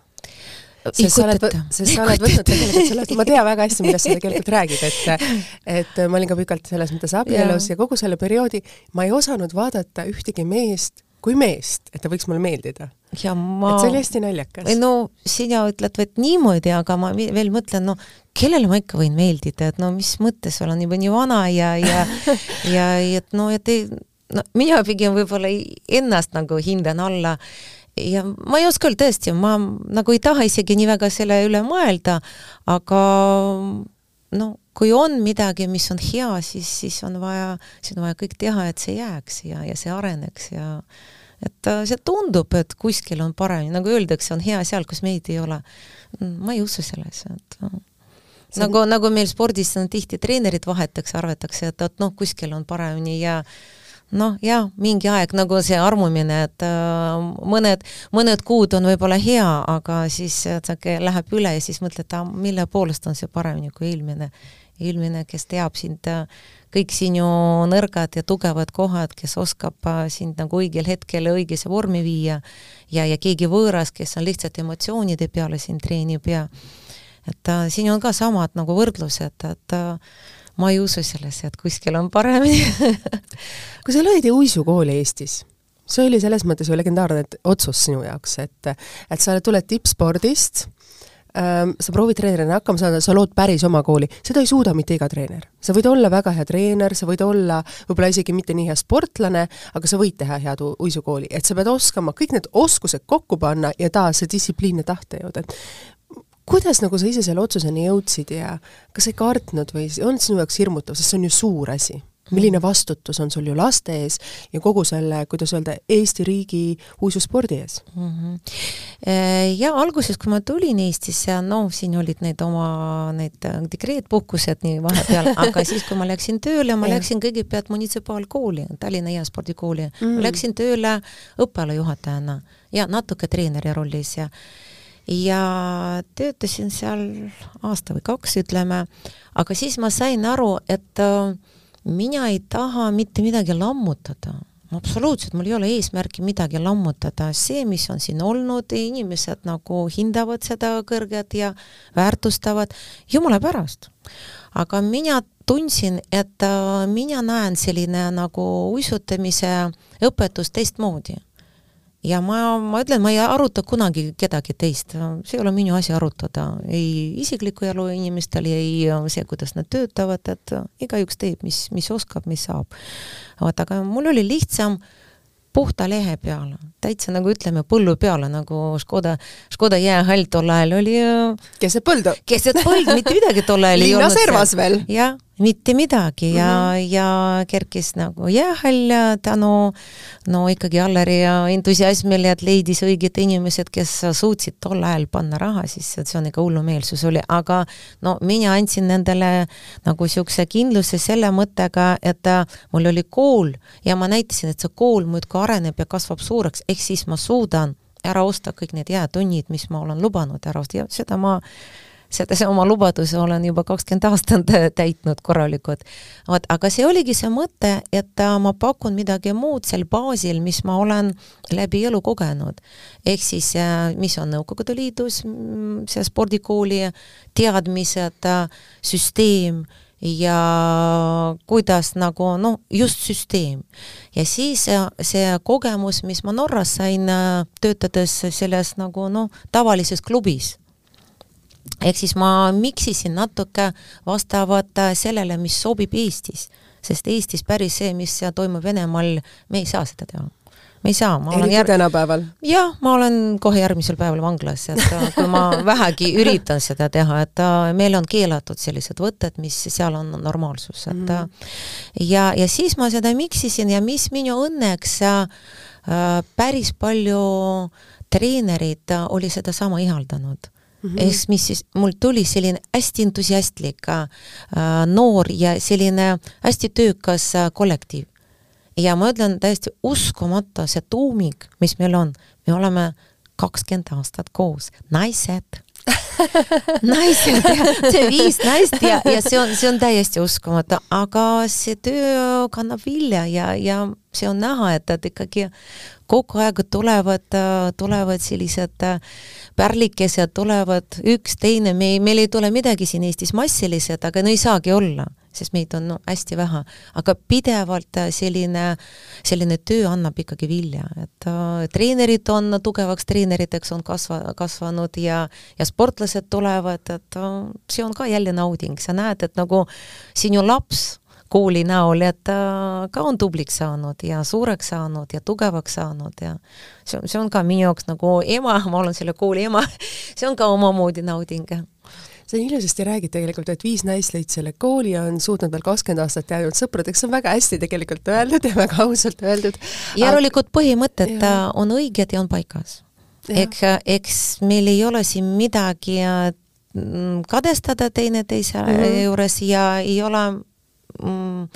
sest sa oled, sest sa oled võtnud tegelikult sellest, ma tean väga hästi, millest sa tegelikult räägid, et et ma olin ka pikalt selles mõttes abielus ja. ja kogu selle perioodi ma ei osanud vaadata ühtegi meest kui meest, et ta võiks mulle meeldida. Ja ma et see oli hästi naljakas. no sina ütled et niimoodi, aga ma veel mõtlen, no kellele ma ikka võin meeldida, et no mis mõttes, olen juba nii vana ja, ja ja et no, et ei, no mina pigem võib-olla ennast nagu hindan alla ja ma ei oska öelda tõesti, ma nagu ei taha isegi nii väga selle üle mõelda, aga no kui on midagi, mis on hea, siis, siis on vaja, siis on vaja kõik teha, et see jääks ja, ja see areneks ja et äh, see tundub, et kuskil on paremini, nagu öeldakse, on hea seal, kus meid ei ole. ma ei usu sellesse, et äh, see nagu, nagu meil spordis on tihti treenerid vahetakse, arvatakse, et, et noh, kuskil on paremini ja noh, jah, mingi aeg nagu see armumine, et äh, mõned, mõned kuud on võib-olla hea, aga siis see läheb üle ja siis mõtled, et mille poolest on see paremini kui eelmine. eelmine, kes teab sind, äh, kõik sinu nõrgad ja tugevad kohad, kes oskab äh, sind nagu õigel hetkel õigesse vormi viia ja, ja keegi võõras, kes on lihtsalt emotsioonide peale sind treenib ja et äh, siin on ka samad nagu võrdlused, et äh, ma ei usu sellesse, et kuskil on paremini kui sa lõid uisukooli Eestis, see oli selles mõttes ju legendaarne otsus sinu jaoks, et et sa tuled tippspordist sa proovid treenerina hakkama saada, sa lood päris oma kooli, seda ei suuda mitte iga treener. sa võid olla väga hea treener, sa võid olla võib-olla isegi mitte nii hea sportlane, aga sa võid teha head uisukooli, et sa pead oskama kõik need oskused kokku panna ja taas see distsipliin ja tahte jõuda, et kuidas nagu sa ise selle otsuseni jõudsid ja kas sa ei kartnud või on sinu jaoks hirmutav, sest see on ju suur asi? Milline vastutus on sul ju laste ees ja kogu selle, kuidas öelda, Eesti riigi uisuspordi ees mm? -hmm. Ja alguses, kui ma tulin Eestisse, no siin olid need oma need äh, dekreetpuhkused nii vahepeal, aga siis, kui ma läksin tööle, ma läksin kõigepealt munitsipaalkooli, Tallinna Heaspordikooli mm, -hmm. läksin tööle õppealajuhatajana ja natuke treeneri rollis ja ja töötasin seal aasta või kaks, ütleme, aga siis ma sain aru, et äh, mina ei taha mitte midagi lammutada. Absoluutselt, mul ei ole eesmärki midagi lammutada, see, mis on siin olnud, inimesed nagu hindavad seda kõrget ja väärtustavad, jumala pärast. aga mina tundsin, et äh, mina näen selline nagu uisutamise õpetus teistmoodi ja ma, ma ütlen, ma ei aruta kunagi kedagi teist, see ei ole minu asi arutada, ei isiklikku elu inimestel, ei see, kuidas nad töötavad, et igaüks teeb, mis, mis oskab, mis saab. vot, aga mul oli lihtsam puhta lehe peale, täitsa nagu ütleme, põllu peale, nagu Škoda, Škoda jäähall tol ajal oli keset põldu. keset põldu, mitte midagi tol ajal ei olnud. linnaservas veel. jah mitte midagi ja mm, -hmm. ja kerkis nagu jäähall tänu no ikkagi Alleri entusiasmile, et leidis õiged inimesed, kes suutsid tol ajal panna raha sisse, et see on ikka hullumeelsus oli, aga no mina andsin nendele nagu niisuguse kindluse selle mõttega, et mul oli kool ja ma näitasin, et see kool muudkui areneb ja kasvab suureks, ehk siis ma suudan ära osta kõik need jäätunnid, mis ma olen lubanud ära osta ja seda ma seda, see oma lubaduse olen juba kakskümmend aastat täitnud korralikult. vot, aga see oligi see mõte, et äh, ma pakun midagi muud sel baasil, mis ma olen läbi elu kogenud. ehk siis, äh, mis on Nõukogude Liidus, mm, see spordikooli teadmised, äh, süsteem ja kuidas nagu noh, just süsteem. ja siis see kogemus, mis ma Norras sain, töötades selles nagu noh, tavalises klubis ehk siis ma miksisin natuke vastavalt äh, sellele, mis sobib Eestis, sest Eestis päris see, mis toimub Venemaal, me ei saa seda teha me ei saa, ma olen jär... tänapäeval? jah, ma olen kohe järgmisel päeval vanglas, et äh, kui ma vähegi üritan seda teha, et äh, meil on keelatud sellised võtted, mis seal on normaalsus, et mm -hmm. ja, ja siis ma seda miksisin ja mis minu õnneks äh, päris palju treenerid oli sedasama ihaldanud Mm -hmm. ehk mis siis, mul tuli selline hästi entusiastlik äh, noor ja selline hästi töökas äh, kollektiiv. ja ma ütlen täiesti uskumatu, see tuumik, mis meil on, me oleme kakskümmend aastat koos, naised naised, see viis naist ja, ja see on, see on täiesti uskumatu, aga see töö kannab vilja ja, ja see on näha, et, et ikkagi kogu aeg tulevad, tulevad sellised pärlikesed, tulevad üks, teine, me, meil ei tule midagi siin Eestis massilised, aga no ei saagi olla sest meid on no, hästi vähe, aga pidevalt äh, selline, selline töö annab ikkagi vilja, et äh, treenerid on tugevaks treeneriteks, on kasva-, kasvanud ja ja sportlased tulevad, et äh, see on ka jälle nauding, sa näed, et nagu sinu laps kooli näol, et ta äh, ka on tubliks saanud ja suureks saanud ja tugevaks saanud ja see on, see on ka minu jaoks nagu ema, ma olen selle kooli ema see on ka omamoodi nauding sa ilusasti räägid tegelikult, et viis naist lõid selle kooli ja on suutnud veel kakskümmend aastat jäänud sõpradeks, see on väga hästi tegelikult öeldud ja väga ausalt öeldud. järelikult põhimõtted ja. on õiged ja on paigas. eks, eks meil ei ole siin midagi mm, kadestada teineteise mm -hmm. juures ja ei ole mm,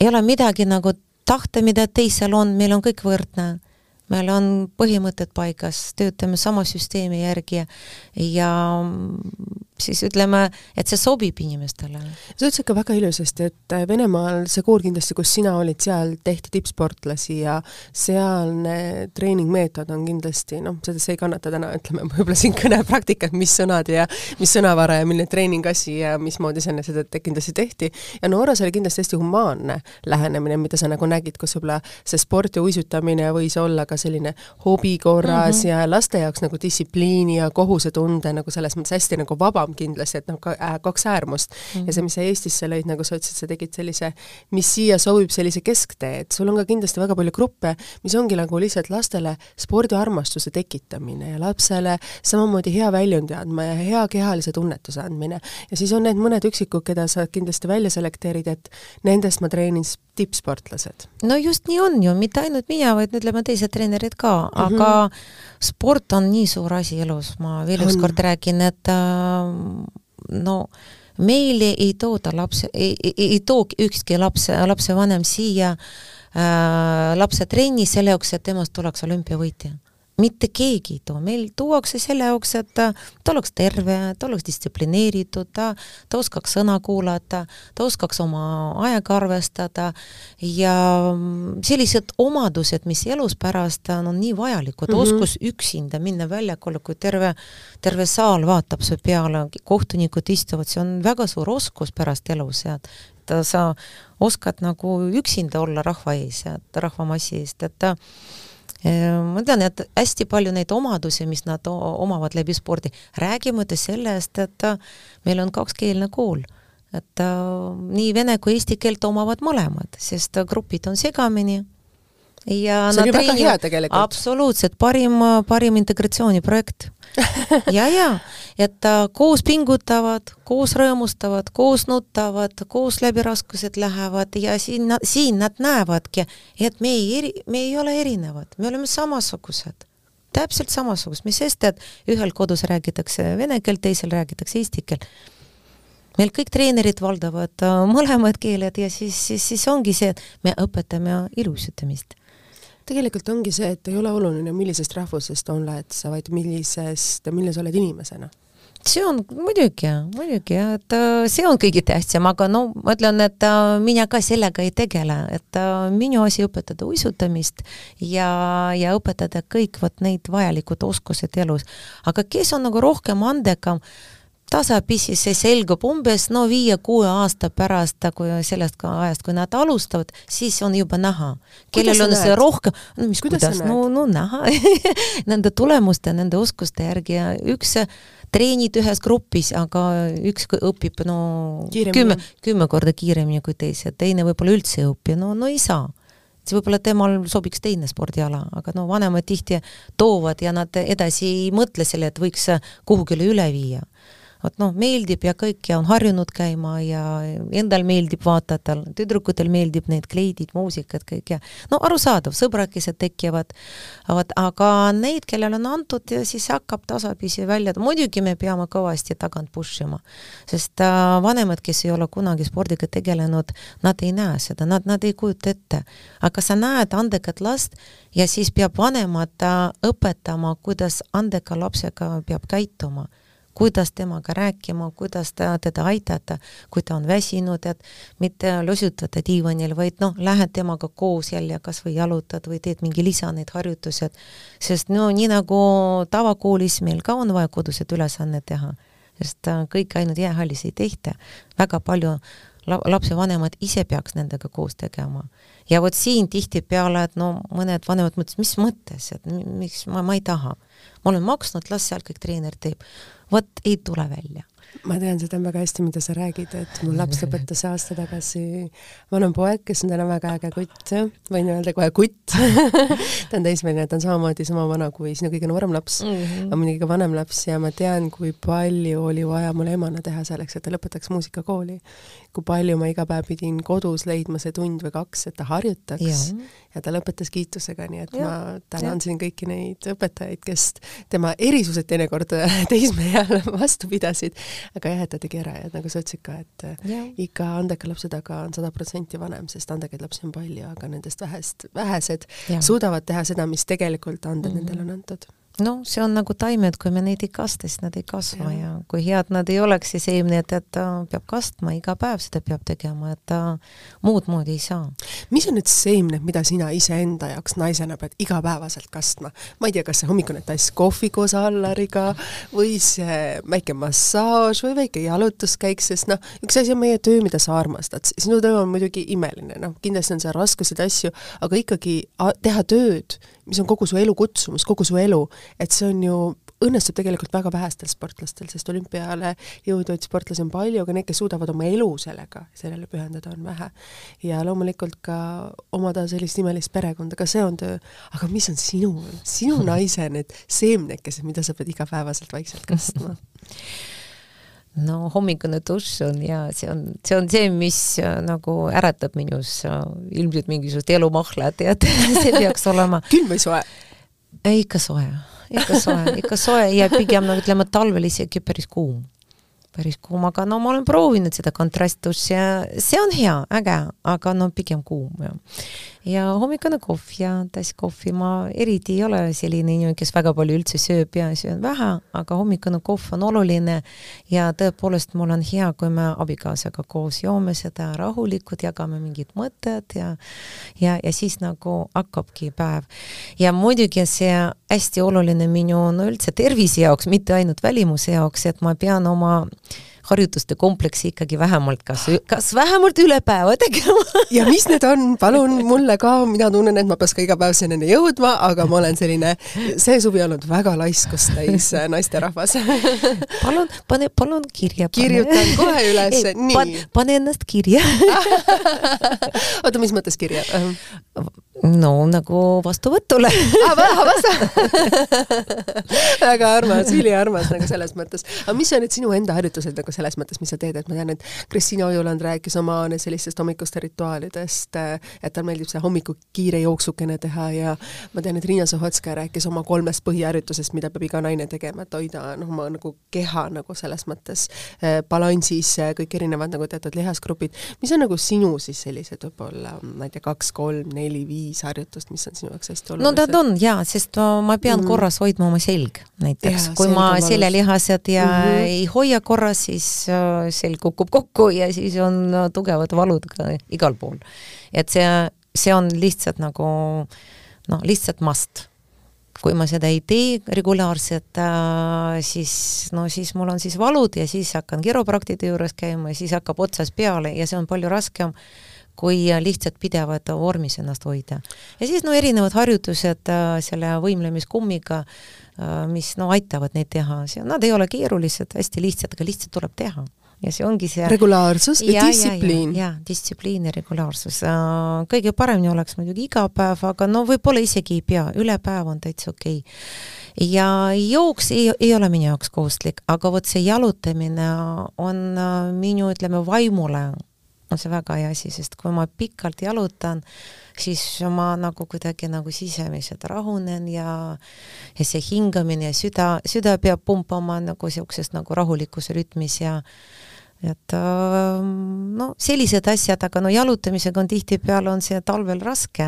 ei ole midagi nagu tahta, mida teisel on, meil on kõik võrdne meil on põhimõtted paigas, töötame sama süsteemi järgi ja siis ütleme, et see sobib inimestele. sa ütlesid ka väga ilusasti, et Venemaal see kool kindlasti, kus sina olid, seal tehti tippsportlasi ja sealne treeningmeetod on kindlasti noh, seda see ei kannata täna, ütleme võib-olla siin kõnepraktikat, mis sõnad ja mis sõnavara ja milline treeningasi ja mismoodi selle, seda te kindlasti tehti. ja Norras oli kindlasti hästi humaanne lähenemine, mida sa nagu nägid, kus võib-olla see sport ja uisutamine võis olla ka selline hobi korras mm -hmm. ja laste jaoks nagu distsipliini ja kohusetunde nagu selles mõttes hästi nagu vaba vabam kindlasti, et noh, äh, kaks äärmust mm. -hmm. ja see, mis sa Eestisse lõid, nagu sa ütlesid, sa tegid sellise, mis siia sobib, sellise kesktee, et sul on ka kindlasti väga palju gruppe, mis ongi nagu lihtsalt lastele spordiarmastuse tekitamine ja lapsele samamoodi hea väljundi andma ja hea kehalise tunnetuse andmine. ja siis on need mõned üksikud, keda sa kindlasti välja selekteerid, et nendest ma treenin tippsportlased. no just nii on ju, mitte ainult mina, vaid ütleme teised treenerid ka, aga mm -hmm sport on nii suur asi elus, ma veel ükskord räägin, et äh, no meile ei tooda lapse, ei, ei, ei too ükski laps, lapsevanem siia äh, lapse trenni selle jaoks, et temast tuleks olümpiavõitja mitte keegi ei too, meil tuuakse selle jaoks, et ta, ta oleks terve, ta oleks distsiplineeritud, ta, ta oskaks sõna kuulata, ta oskaks oma aega arvestada ja sellised omadused, mis elus pärast on, on nii vajalikud mm, -hmm. oskus üksinda minna väljakule, kui terve, terve saal vaatab su peale, kohtunikud istuvad, see on väga suur oskus pärast elus ja et sa oskad nagu üksinda olla rahva ees ja rahvamassi eest, et ma tean, et hästi palju neid omadusi, mis nad omavad läbi spordi, räägimata sellest, et meil on kakskeelne kool, et nii vene kui eesti keelt omavad mõlemad, sest grupid on segamini ja see ju väga hea tegelikult. absoluutselt, parim, parim integratsiooniprojekt. Ja, ja, et äh, koos pingutavad, koos rõõmustavad, koos nutavad, koos läbi raskused lähevad ja siin, siin nad näevadki, et me ei eri, me ei ole erinevad, me oleme samasugused. Täpselt samasugust, mis sest, et ühel kodus räägitakse vene keelt, teisel räägitakse eesti keelt. meil kõik treenerid valdavad äh, mõlemad keeled ja siis, siis, siis ongi see, et me õpetame ilusutamist tegelikult ongi see, et ei ole oluline, millisest rahvusest oled sa, vaid millisest, milline sa oled inimesena see on muidugi, muidugi, et äh, see on kõige tähtsam, aga no ma ütlen, et äh, mina ka sellega ei tegele, et äh, minu asi õpetada uisutamist ja, ja õpetada kõik vot neid vajalikud oskused elus. aga kes on nagu rohkem andekam, tasapisi see selgub umbes no viie-kuue aasta pärast, kui sellest ka ajast, kui nad alustavad, siis on juba näha. kellel on see rohkem, no mis kuidas, kuidas? no, no näha nende tulemuste, nende oskuste järgi ja üks treenid ühes grupis, aga üks õpib no kiiremini. kümme, kümme korda kiiremini kui teised, teine võib-olla üldse ei õpi, no, no ei saa siis võib-olla temal sobiks teine spordiala, aga no vanemad tihti toovad ja nad edasi ei mõtle selle, et võiks kuhugile üle viia vot noh, meeldib ja kõik ja on harjunud käima ja endal meeldib vaadata, tüdrukutel meeldib need kleidid, muusikad, kõik ja no arusaadav, sõbrakesed tekivad, vot aga neid, kellel on antud, siis hakkab tasapisi välja, muidugi me peame kõvasti tagant push ima, sest äh, vanemad, kes ei ole kunagi spordiga tegelenud, nad ei näe seda, nad, nad ei kujuta ette. aga sa näed andekat last ja siis peab vanemad äh, õpetama, kuidas andeka lapsega peab käituma kuidas temaga rääkima, kuidas ta, teda aidata, kui ta on väsinud, et mitte losutada diivanil, vaid noh, lähed temaga koos jälle kas või jalutad või teed mingi lisa need harjutused, sest no nii nagu tavakoolis meil ka on vaja kodused ülesanded teha, sest äh, kõik ainult jäähallis ei tehta, väga palju lapsevanemad ise peaks nendega koos tegema. ja vot siin tihtipeale, et no mõned vanemad mõtlesid, mis mõttes, et miks ma, ma ei taha. Ma olen maksnud, las seal kõik treener teeb. Vot ei tule välja. Ma tean seda väga hästi, mida sa räägid, et mul laps lõpetas aasta tagasi. Vanem poeg, kes on täna väga äge kutt, võin öelda kohe kutt. Ta on teismeline, ta on samamoodi sama vana kui sinu kõige noorem laps. Mm, -hmm. aga muidugi ka vanem laps ja ma tean, kui palju oli vaja mul emana teha selleks, et ta lõpetaks muusikakooli. kui palju ma iga päev pidin kodus leidma see tund või kaks, et ta harjutaks. Ja, ja ta lõpetas kiitusega, nii et ja. ma tänan siin kõiki neid õpetajaid, kes tema erisused teinekord teismeeal vastu pidasid aga jah, et ta tegi ära ja nagu sa ütlesid ka, et ja. iga andeka lapse taga on sada protsenti vanem, sest andekaid lapsi on palju, aga nendest vähest, vähesed ja. suudavad teha seda, mis tegelikult anded mm -hmm. nendele on antud noh, see on nagu taimed, kui me neid ei kasta, siis nad ei kasva ja, ja kui head nad ei oleks, siis et ta peab kastma, iga päev seda peab tegema, et ta muud moodi ei saa. mis on need seemned, mida sina iseenda jaoks naisena pead igapäevaselt kastma? ma ei tea, kas see hommikune tass kohvi koos Allariga või see väike massaaž või väike jalutuskäik, sest noh, üks asi on meie töö, mida sa armastad, sinu töö on muidugi imeline, noh, kindlasti on seal raskuseid asju, aga ikkagi teha tööd, mis on kogu su elu kutsumus, kogu su elu, et see on ju, õnnestub tegelikult väga vähestel sportlastel, sest olümpiale jõudvaid sportlasi on palju, aga need, kes suudavad oma elu sellega, sellele pühendada, on vähe. ja loomulikult ka omada sellist imelist perekonda, ka see on töö, aga mis on sinu, sinu naise need seemnekesed, mida sa pead igapäevaselt vaikselt kastma no hommikune dušš on ja see on, see on see, mis äh, nagu äratab minus äh, ilmselt mingisugust elumahla, tead see peaks olema. külm või soe? ikka soe, ikka soe, ikka soe. Ja pigem nagu ütleme, talvel isegi päris kuum. Päris kuum, aga no ma olen proovinud seda kontrastduši ja see on hea, äge, aga no pigem kuum jah ja hommikune kohv ja tass kohvi, ma eriti ei ole selline inimene, kes väga palju üldse sööb ja söön vähe, aga hommikune kohv on oluline ja tõepoolest mul on hea, kui me abikaasaga koos joome seda rahulikult, jagame mingid mõtted ja ja, ja siis nagu hakkabki päev. ja muidugi see hästi oluline minu no üldse tervise jaoks, mitte ainult välimuse jaoks, et ma pean oma harjutuste kompleksi ikkagi vähemalt kas, kas vähemalt üle päeva tegema ja mis need on, palun mulle ka, mina tunnen, et ma peaks ka iga päev selleni jõudma, aga ma olen selline, see suvi olnud väga laiskust täis äh, naisterahvas palun, pane, palun kirja. kirjutan kohe üles, nii pan,. pane ennast kirja oota, mis mõttes kirja? No nagu vastuvõtule väga armas, üliarmas nagu selles mõttes. aga mis on need sinu enda harjutused nagu selles mõttes, mis sa teed, et ma tean, et Kristiina Ojuland rääkis oma sellistest hommikuste rituaalidest, et tal meeldib see hommiku kiire jooksukene teha ja ma tean, et Riina Sohotskaja rääkis oma kolmest põhiharjutusest, mida peab iga naine tegema, et hoida noh, oma nagu keha nagu selles mõttes äh, balansis, kõik erinevad nagu teatud lihasgrupid. mis on nagu sinu siis sellised võib-olla, ma ei tea, kaks, kolm, neli, viis harjutust, mis on sinu jaoks hästi olulised? no nad on jaa, sest ma pean mm. korras hoidma oma selg näiteks, kui ma seljalihased ja mm -hmm. ei hoia korras, siis äh, selg kukub kokku ja siis on äh, tugevad valud ka igal pool. et see, see on lihtsalt nagu noh, lihtsalt must kui ma seda ei tee regulaarselt äh,, siis no siis mul on siis valud ja siis hakkan kiropraktide juures käima ja siis hakkab otsast peale ja see on palju raskem kui lihtsalt pidevalt vormis ennast hoida. ja siis no erinevad harjutused äh, selle võimlemiskummiga äh,, mis no aitavad neid teha, nad ei ole keerulised, hästi lihtsad, aga lihtsalt tuleb teha ja see ongi see regulaarsus ja, ja distsipliin. ja, ja, distsipliin ja regulaarsus. kõige paremini oleks muidugi iga päev, aga no võib-olla isegi ei pea, üle päeva on täitsa okei okay. ja jooks ei, ei ole minu jaoks kohustuslik, aga vot see jalutamine on minu, ütleme, vaimule on see väga hea asi, sest kui ma pikalt jalutan, siis ma nagu kuidagi nagu sisemiselt rahunen ja ja see hingamine ja süda, süda peab pumpama nagu niisuguses nagu rahulikus rütmis ja et ähm, no sellised asjad, aga no jalutamisega on tihtipeale on see talvel raske,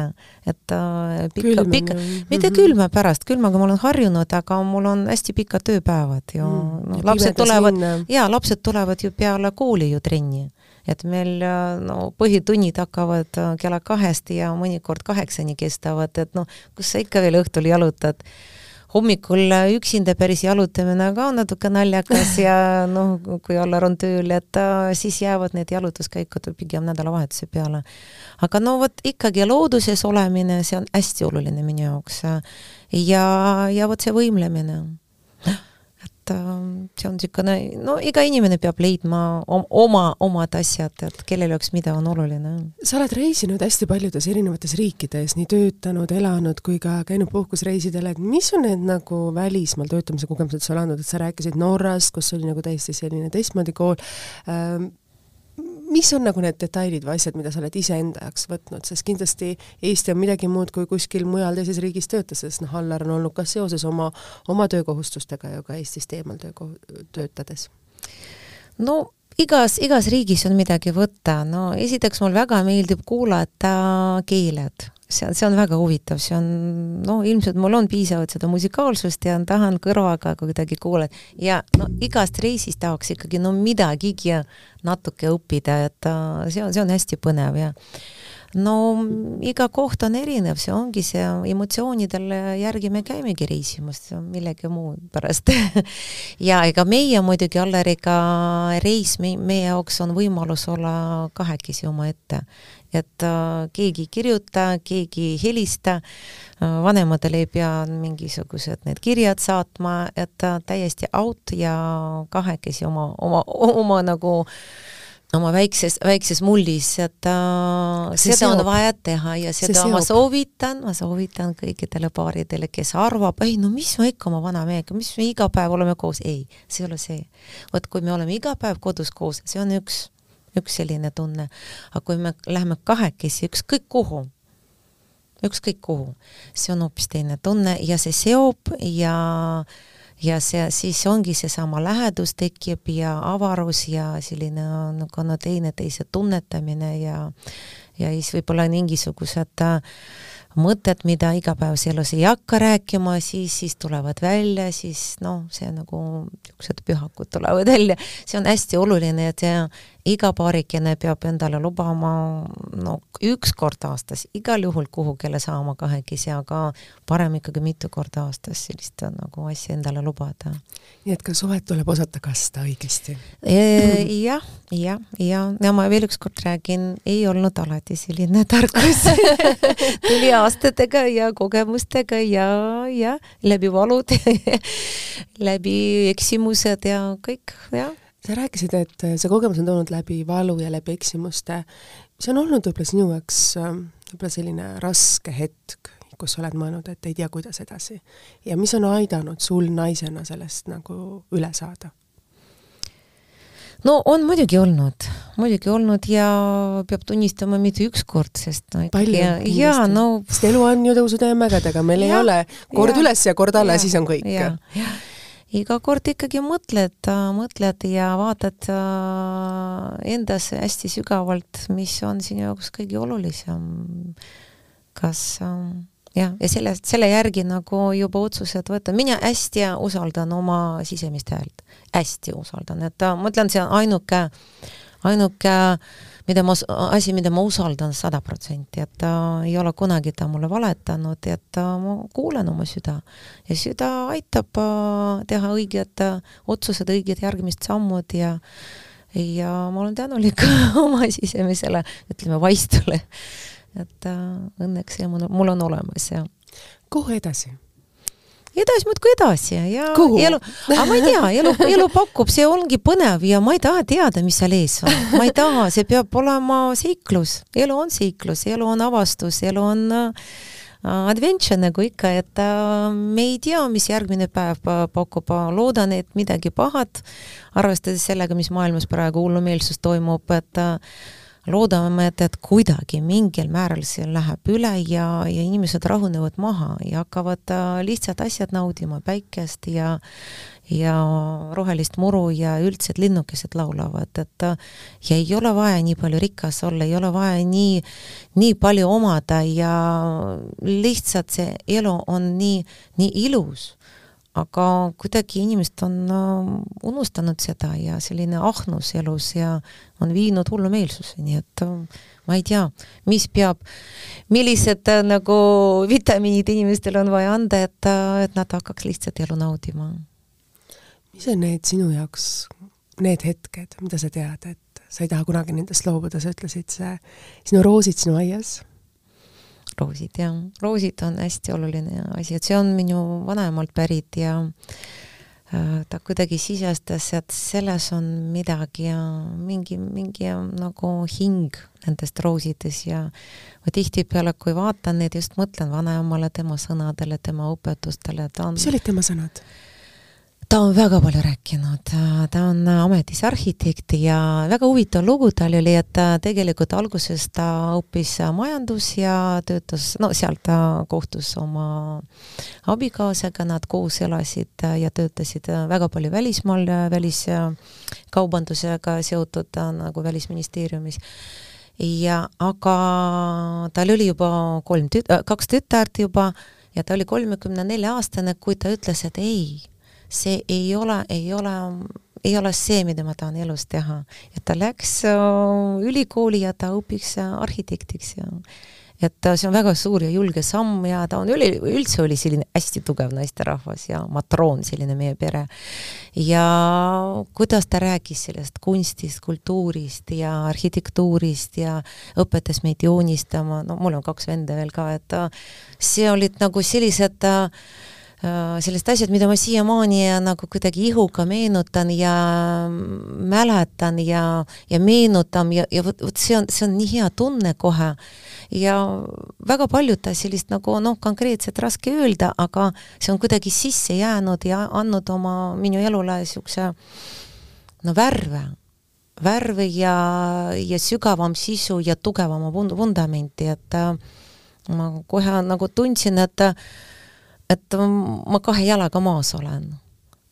et äh, pika, pika, mitte mhm. külma pärast, külmaga ma olen harjunud, aga mul on hästi pikad tööpäevad ju mm., no lapsed tulevad, jaa, lapsed tulevad ju peale kooli ju trenni et meil no põhitunnid hakkavad äh, kella kahest ja mõnikord kaheksani kestavad, et noh, kus sa ikka veel õhtul jalutad hommikul üksinda päris jalutamine ka on natuke naljakas ja noh, kui Allar on tööl, et äh, siis jäävad need jalutuskäikud pigem nädalavahetuse peale. aga no vot ikkagi looduses olemine, see on hästi oluline minu jaoks. ja, ja vot see võimlemine et ähm, see on niisugune, no iga inimene peab leidma oma, omad asjad, et kellele jaoks mida on oluline. sa oled reisinud hästi paljudes erinevates riikides, nii töötanud, elanud kui ka käinud puhkusreisidel, et mis on need nagu välismaal töötamise kogemused sul andnud, et sa rääkisid Norrast, kus oli nagu täiesti selline teistmoodi kool ähm,, mis on nagu need detailid või asjad, mida sa oled iseenda jaoks võtnud, sest kindlasti Eesti on midagi muud kui kuskil mujal teises riigis töötas, sest noh, Allar on olnud ka seoses oma, oma töökohustustega ju ka Eestist eemal tööko-, töötades. no igas, igas riigis on midagi võtta, no esiteks mul väga meeldib kuulata keeled see on, see on väga huvitav, see on, no ilmselt mul on piisavalt seda musikaalsust ja tahan kõrvaga kuidagi kuulata. Ja no igast reisist tahaks ikkagi no midagigi natuke õppida, et see on, see on hästi põnev ja no iga koht on erinev, see ongi see emotsioonidel järgi me käimegi reisimas, millegi muu pärast. Ja ega meie muidugi Alleriga reis me, meie jaoks on võimalus olla kahekesi omaette et äh, keegi ei kirjuta, keegi ei helista äh,, vanematele ei pea mingisugused need kirjad saatma, et äh, täiesti out ja kahekesi oma, oma, oma nagu oma väikses, väikses mullis, et äh, seda on vaja teha ja seda ma soovitan, ma soovitan kõikidele paaridele, kes arvab, ei no mis ma ikka oma vana mehega, mis me iga päev oleme koos, ei, see ei ole see. vot kui me oleme iga päev kodus koos, see on üks üks selline tunne. aga kui me läheme kahekesi ükskõik kuhu, ükskõik kuhu, see on hoopis teine tunne ja see seob ja ja see, siis ongi seesama lähedus tekib ja avarus ja selline nagu no teineteise tunnetamine ja ja siis võib-olla mingisugused äh, mõtted, mida igapäevases elus ei hakka rääkima, siis, siis tulevad välja, siis noh, see nagu niisugused pühakud tulevad välja, see on hästi oluline, et iga paarikene peab endale lubama no üks kord aastas igal juhul kuhugile saama kahekesi, aga parem ikkagi mitu korda aastas sellist nagu asja endale lubada. nii et ka suhet tuleb osata kasta õigesti e,? jah, jah, ja, ja ma veel ükskord räägin, ei olnud alati selline tarkus tuli aastatega ja kogemustega ja, ja läbi valud läbi eksimused ja kõik, jah sa rääkisid, et see kogemus on tulnud läbi valu ja läbi eksimuste. see on olnud võib-olla sinu jaoks võib-olla selline raske hetk, kus sa oled mõelnud, et ei tea, kuidas edasi. ja mis on aidanud sul naisena sellest nagu üle saada? no on muidugi olnud, muidugi olnud ja peab tunnistama, mitte üks kord, sest no palju ja, ja no sest elu on ju tõusude ja mägedega, meil ja, ei ole kord ja, üles ja kord alla ja siis on kõik. Iga kord ikkagi mõtled, mõtled ja vaatad äh, endas hästi sügavalt, mis on sinu jaoks kõige olulisem. kas äh, jah, ja selle, selle järgi nagu juba otsused võtta, mina hästi usaldan oma sisemist häält, hästi usaldan, et äh, ma ütlen, see on ainuke, ainuke mida ma, asi, mida ma usaldan sada protsenti, et ta ei ole kunagi ta mulle valetanud, et ta, ma kuulen oma süda ja süda aitab äh, teha õiged äh, otsused, õiged järgmised sammud ja ja ma olen tänulik oma sisemisele, ütleme, vaistule. et äh, õnneks see mul on olemas ja kuhu edasi? Edasi muudkui edasi ja Kuhu? elu, aga ma ei tea, elu, elu pakub, see ongi põnev ja ma ei taha teada, mis seal ees on. ma ei taha, see peab olema seiklus, elu on seiklus, elu on avastus, elu on äh, adventure nagu ikka, et äh, me ei tea, mis järgmine päev pa- pakub, loodan, et midagi pahat, arvestades sellega, mis maailmas praegu hullumeelsus toimub, et äh, loodame, et, et kuidagi mingil määral see läheb üle ja, ja inimesed rahunevad maha ja hakkavad äh, lihtsad asjad naudima, päikest ja ja rohelist muru ja üldse, linnukesed laulavad, et äh, ja ei ole vaja nii palju rikas olla, ei ole vaja nii, nii palju omada ja lihtsalt see elu on nii, nii ilus aga kuidagi inimesed on äh, unustanud seda ja selline ahnus elus ja on viinud hullumeelsuseni, et äh, ma ei tea, mis peab, millised äh, nagu vitamiinid inimestel on vaja anda, et, et nad hakkaks lihtsalt elu naudima. mis on need sinu jaoks, need hetked, mida sa tead, et sa ei taha kunagi nendest loobuda, sa ütlesid, see, sinu roosid sinu aias roosid, jah. roosid on hästi oluline asi, et see on minu vanemalt pärit ja äh, ta kuidagi sisestas, et selles on midagi ja mingi, mingi nagu hing nendest roosides ja ma tihtipeale, kui vaatan neid, just mõtlen vanaemale, tema sõnadele, tema õpetustele, ta on mis olid tema sõnad? Ta on väga palju rääkinud, ta on ametis arhitekt ja väga huvitav lugu tal oli, et tegelikult alguses ta õppis majandus ja töötas, no seal ta kohtus oma abikaasaga, nad koos elasid ja töötasid väga palju välismaal, väliskaubandusega seotud nagu Välisministeeriumis. Ja aga tal oli juba kolm tüt-, kaks tütart juba ja ta oli kolmekümne nelja aastane, kui ta ütles, et ei see ei ole, ei ole, ei ole see, mida ma tahan elus teha. ja ta läks äh, ülikooli ja ta õpiks äh, arhitektiks ja et äh, see on väga suur ja julge samm ja ta on üli, üldse oli selline hästi tugev naisterahvas ja matroon, selline meie pere. ja kuidas ta rääkis sellest kunstist, kultuurist ja arhitektuurist ja õpetas meid joonistama, no mul on kaks venda veel ka, et see olid nagu sellised äh, sellised asjad, mida ma siiamaani nagu kuidagi ihuga meenutan ja mäletan ja, ja meenutan ja, ja vot, vot see on, see on nii hea tunne kohe. ja väga paljud sellist nagu noh, konkreetselt raske öelda, aga see on kuidagi sisse jäänud ja andnud oma minu elule niisuguse no värve, värve ja, ja sügavam sisu ja tugevama vund-, vundamenti, et ma kohe nagu tundsin, et et ma kahe jalaga maas olen.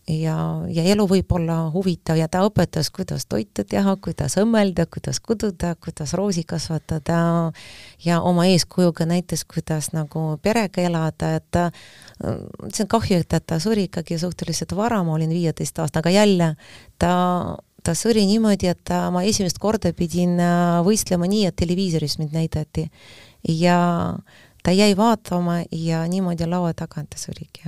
ja, ja elu võib olla huvitav ja ta õpetas, kuidas toitu teha, kuidas õmmelda, kuidas kududa, kuidas roosi kasvatada ja oma eeskujuga näitas, kuidas nagu perega elada, et see on kahju, et ta suri ikkagi suhteliselt vara, ma olin viieteist aastane, aga jälle ta ta suri niimoodi, et ma esimest korda pidin võistlema nii, et televiisoris mind näidati ja ta jäi vaatama ja niimoodi laua tagant ta surigi.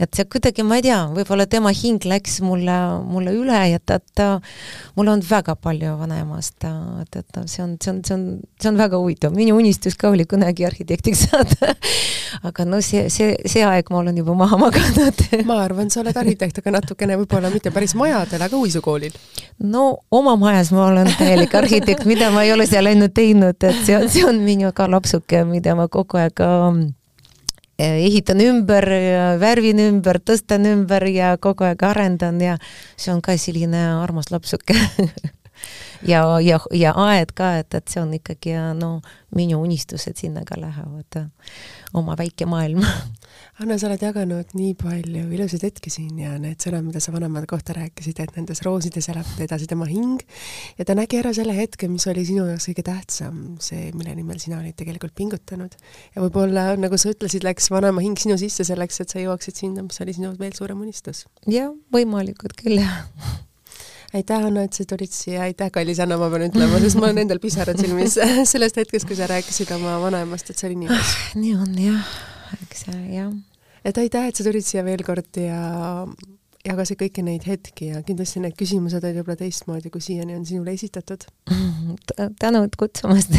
Et see kuidagi, ma ei tea, võib-olla tema hing läks mulle, mulle üle ja ta, ta, mul on väga palju vanaemast, et, et see on, see on, see on, see on väga huvitav, minu unistus ka oli kunagi arhitektiks saada. Aga no see, see, see aeg ma olen juba maha maganud. Ma arvan, sa oled arhitekt, aga natukene võib-olla mitte päris majadel, aga uisukoolil. no oma majas ma olen täielik arhitekt, mida ma ei ole seal ainult teinud, et see on, see on minu ka lapsuke, mida ma kogu aeg um, ehitan ümber, värvin ümber, tõstan ümber ja kogu aeg arendan ja see on ka selline armas lapsuke ja, ja, ja aed ka, et, et see on ikkagi no minu unistused sinna ka lähevad, oma väike maailm Anna, sa oled jaganud nii palju ilusaid hetki siin ja need sõnad, mida sa vanemate kohta rääkisid, et nendes roosides elab edasi tema hing ja ta nägi ära selle hetke, mis oli sinu jaoks kõige tähtsam, see, mille nimel sina olid tegelikult pingutanud. ja võib-olla, nagu sa ütlesid, läks vanema hing sinu sisse selleks, et sa jõuaksid sinna, mis oli sinu veel suurem unistus. jah, võimalikult küll, jah aitäh, Anna, et sa tulid siia, aitäh, kallis Anna, ma pean ütlema, sest mul on endal pisarad silmis. Sellest hetkest, kui sa rääkisid oma vanaemast, et see oli nii ilus. nii on jah, eks jah. Et aitäh, et sa tulid siia veel kord ja jagasid kõiki neid hetki ja kindlasti need küsimused olid võib-olla teistmoodi, kui siiani on sinule esitatud. Tänud kutsumast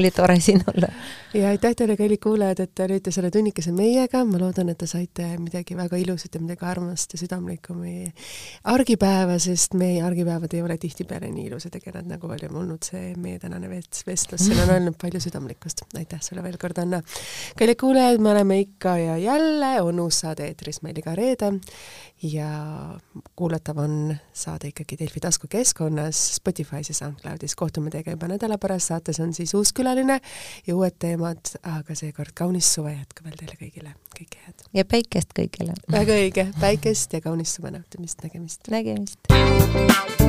oli tore siin olla. ja aitäh teile, kallid kuulajad, et te olite selle tunnikese meiega, ma loodan, et te saite midagi väga ilusat ja midagi armast ja südamlikku meie argipäeva, sest meie argipäevad ei ole tihtipeale nii ilusad ja kenad, nagu oli olnud see meie tänane vestlus, siin on olnud palju südamlikkust. aitäh sulle veel kord, Anna. kallid kuulajad, me oleme ikka ja jälle on uus saade eetris meil iga reede ja kuulatav on saade ikkagi Delfi taskukeskkonnas, Spotify's ja SoundCloudis. kohtume teiega juba nädala pärast, saates on siis uus külaline ja uued teemad, aga seekord kaunis suve jätku veel teile kõigile, kõike head! ja päikest kõigile! väga õige, päikest ja kaunist suve nautimist, nägemist! nägemist!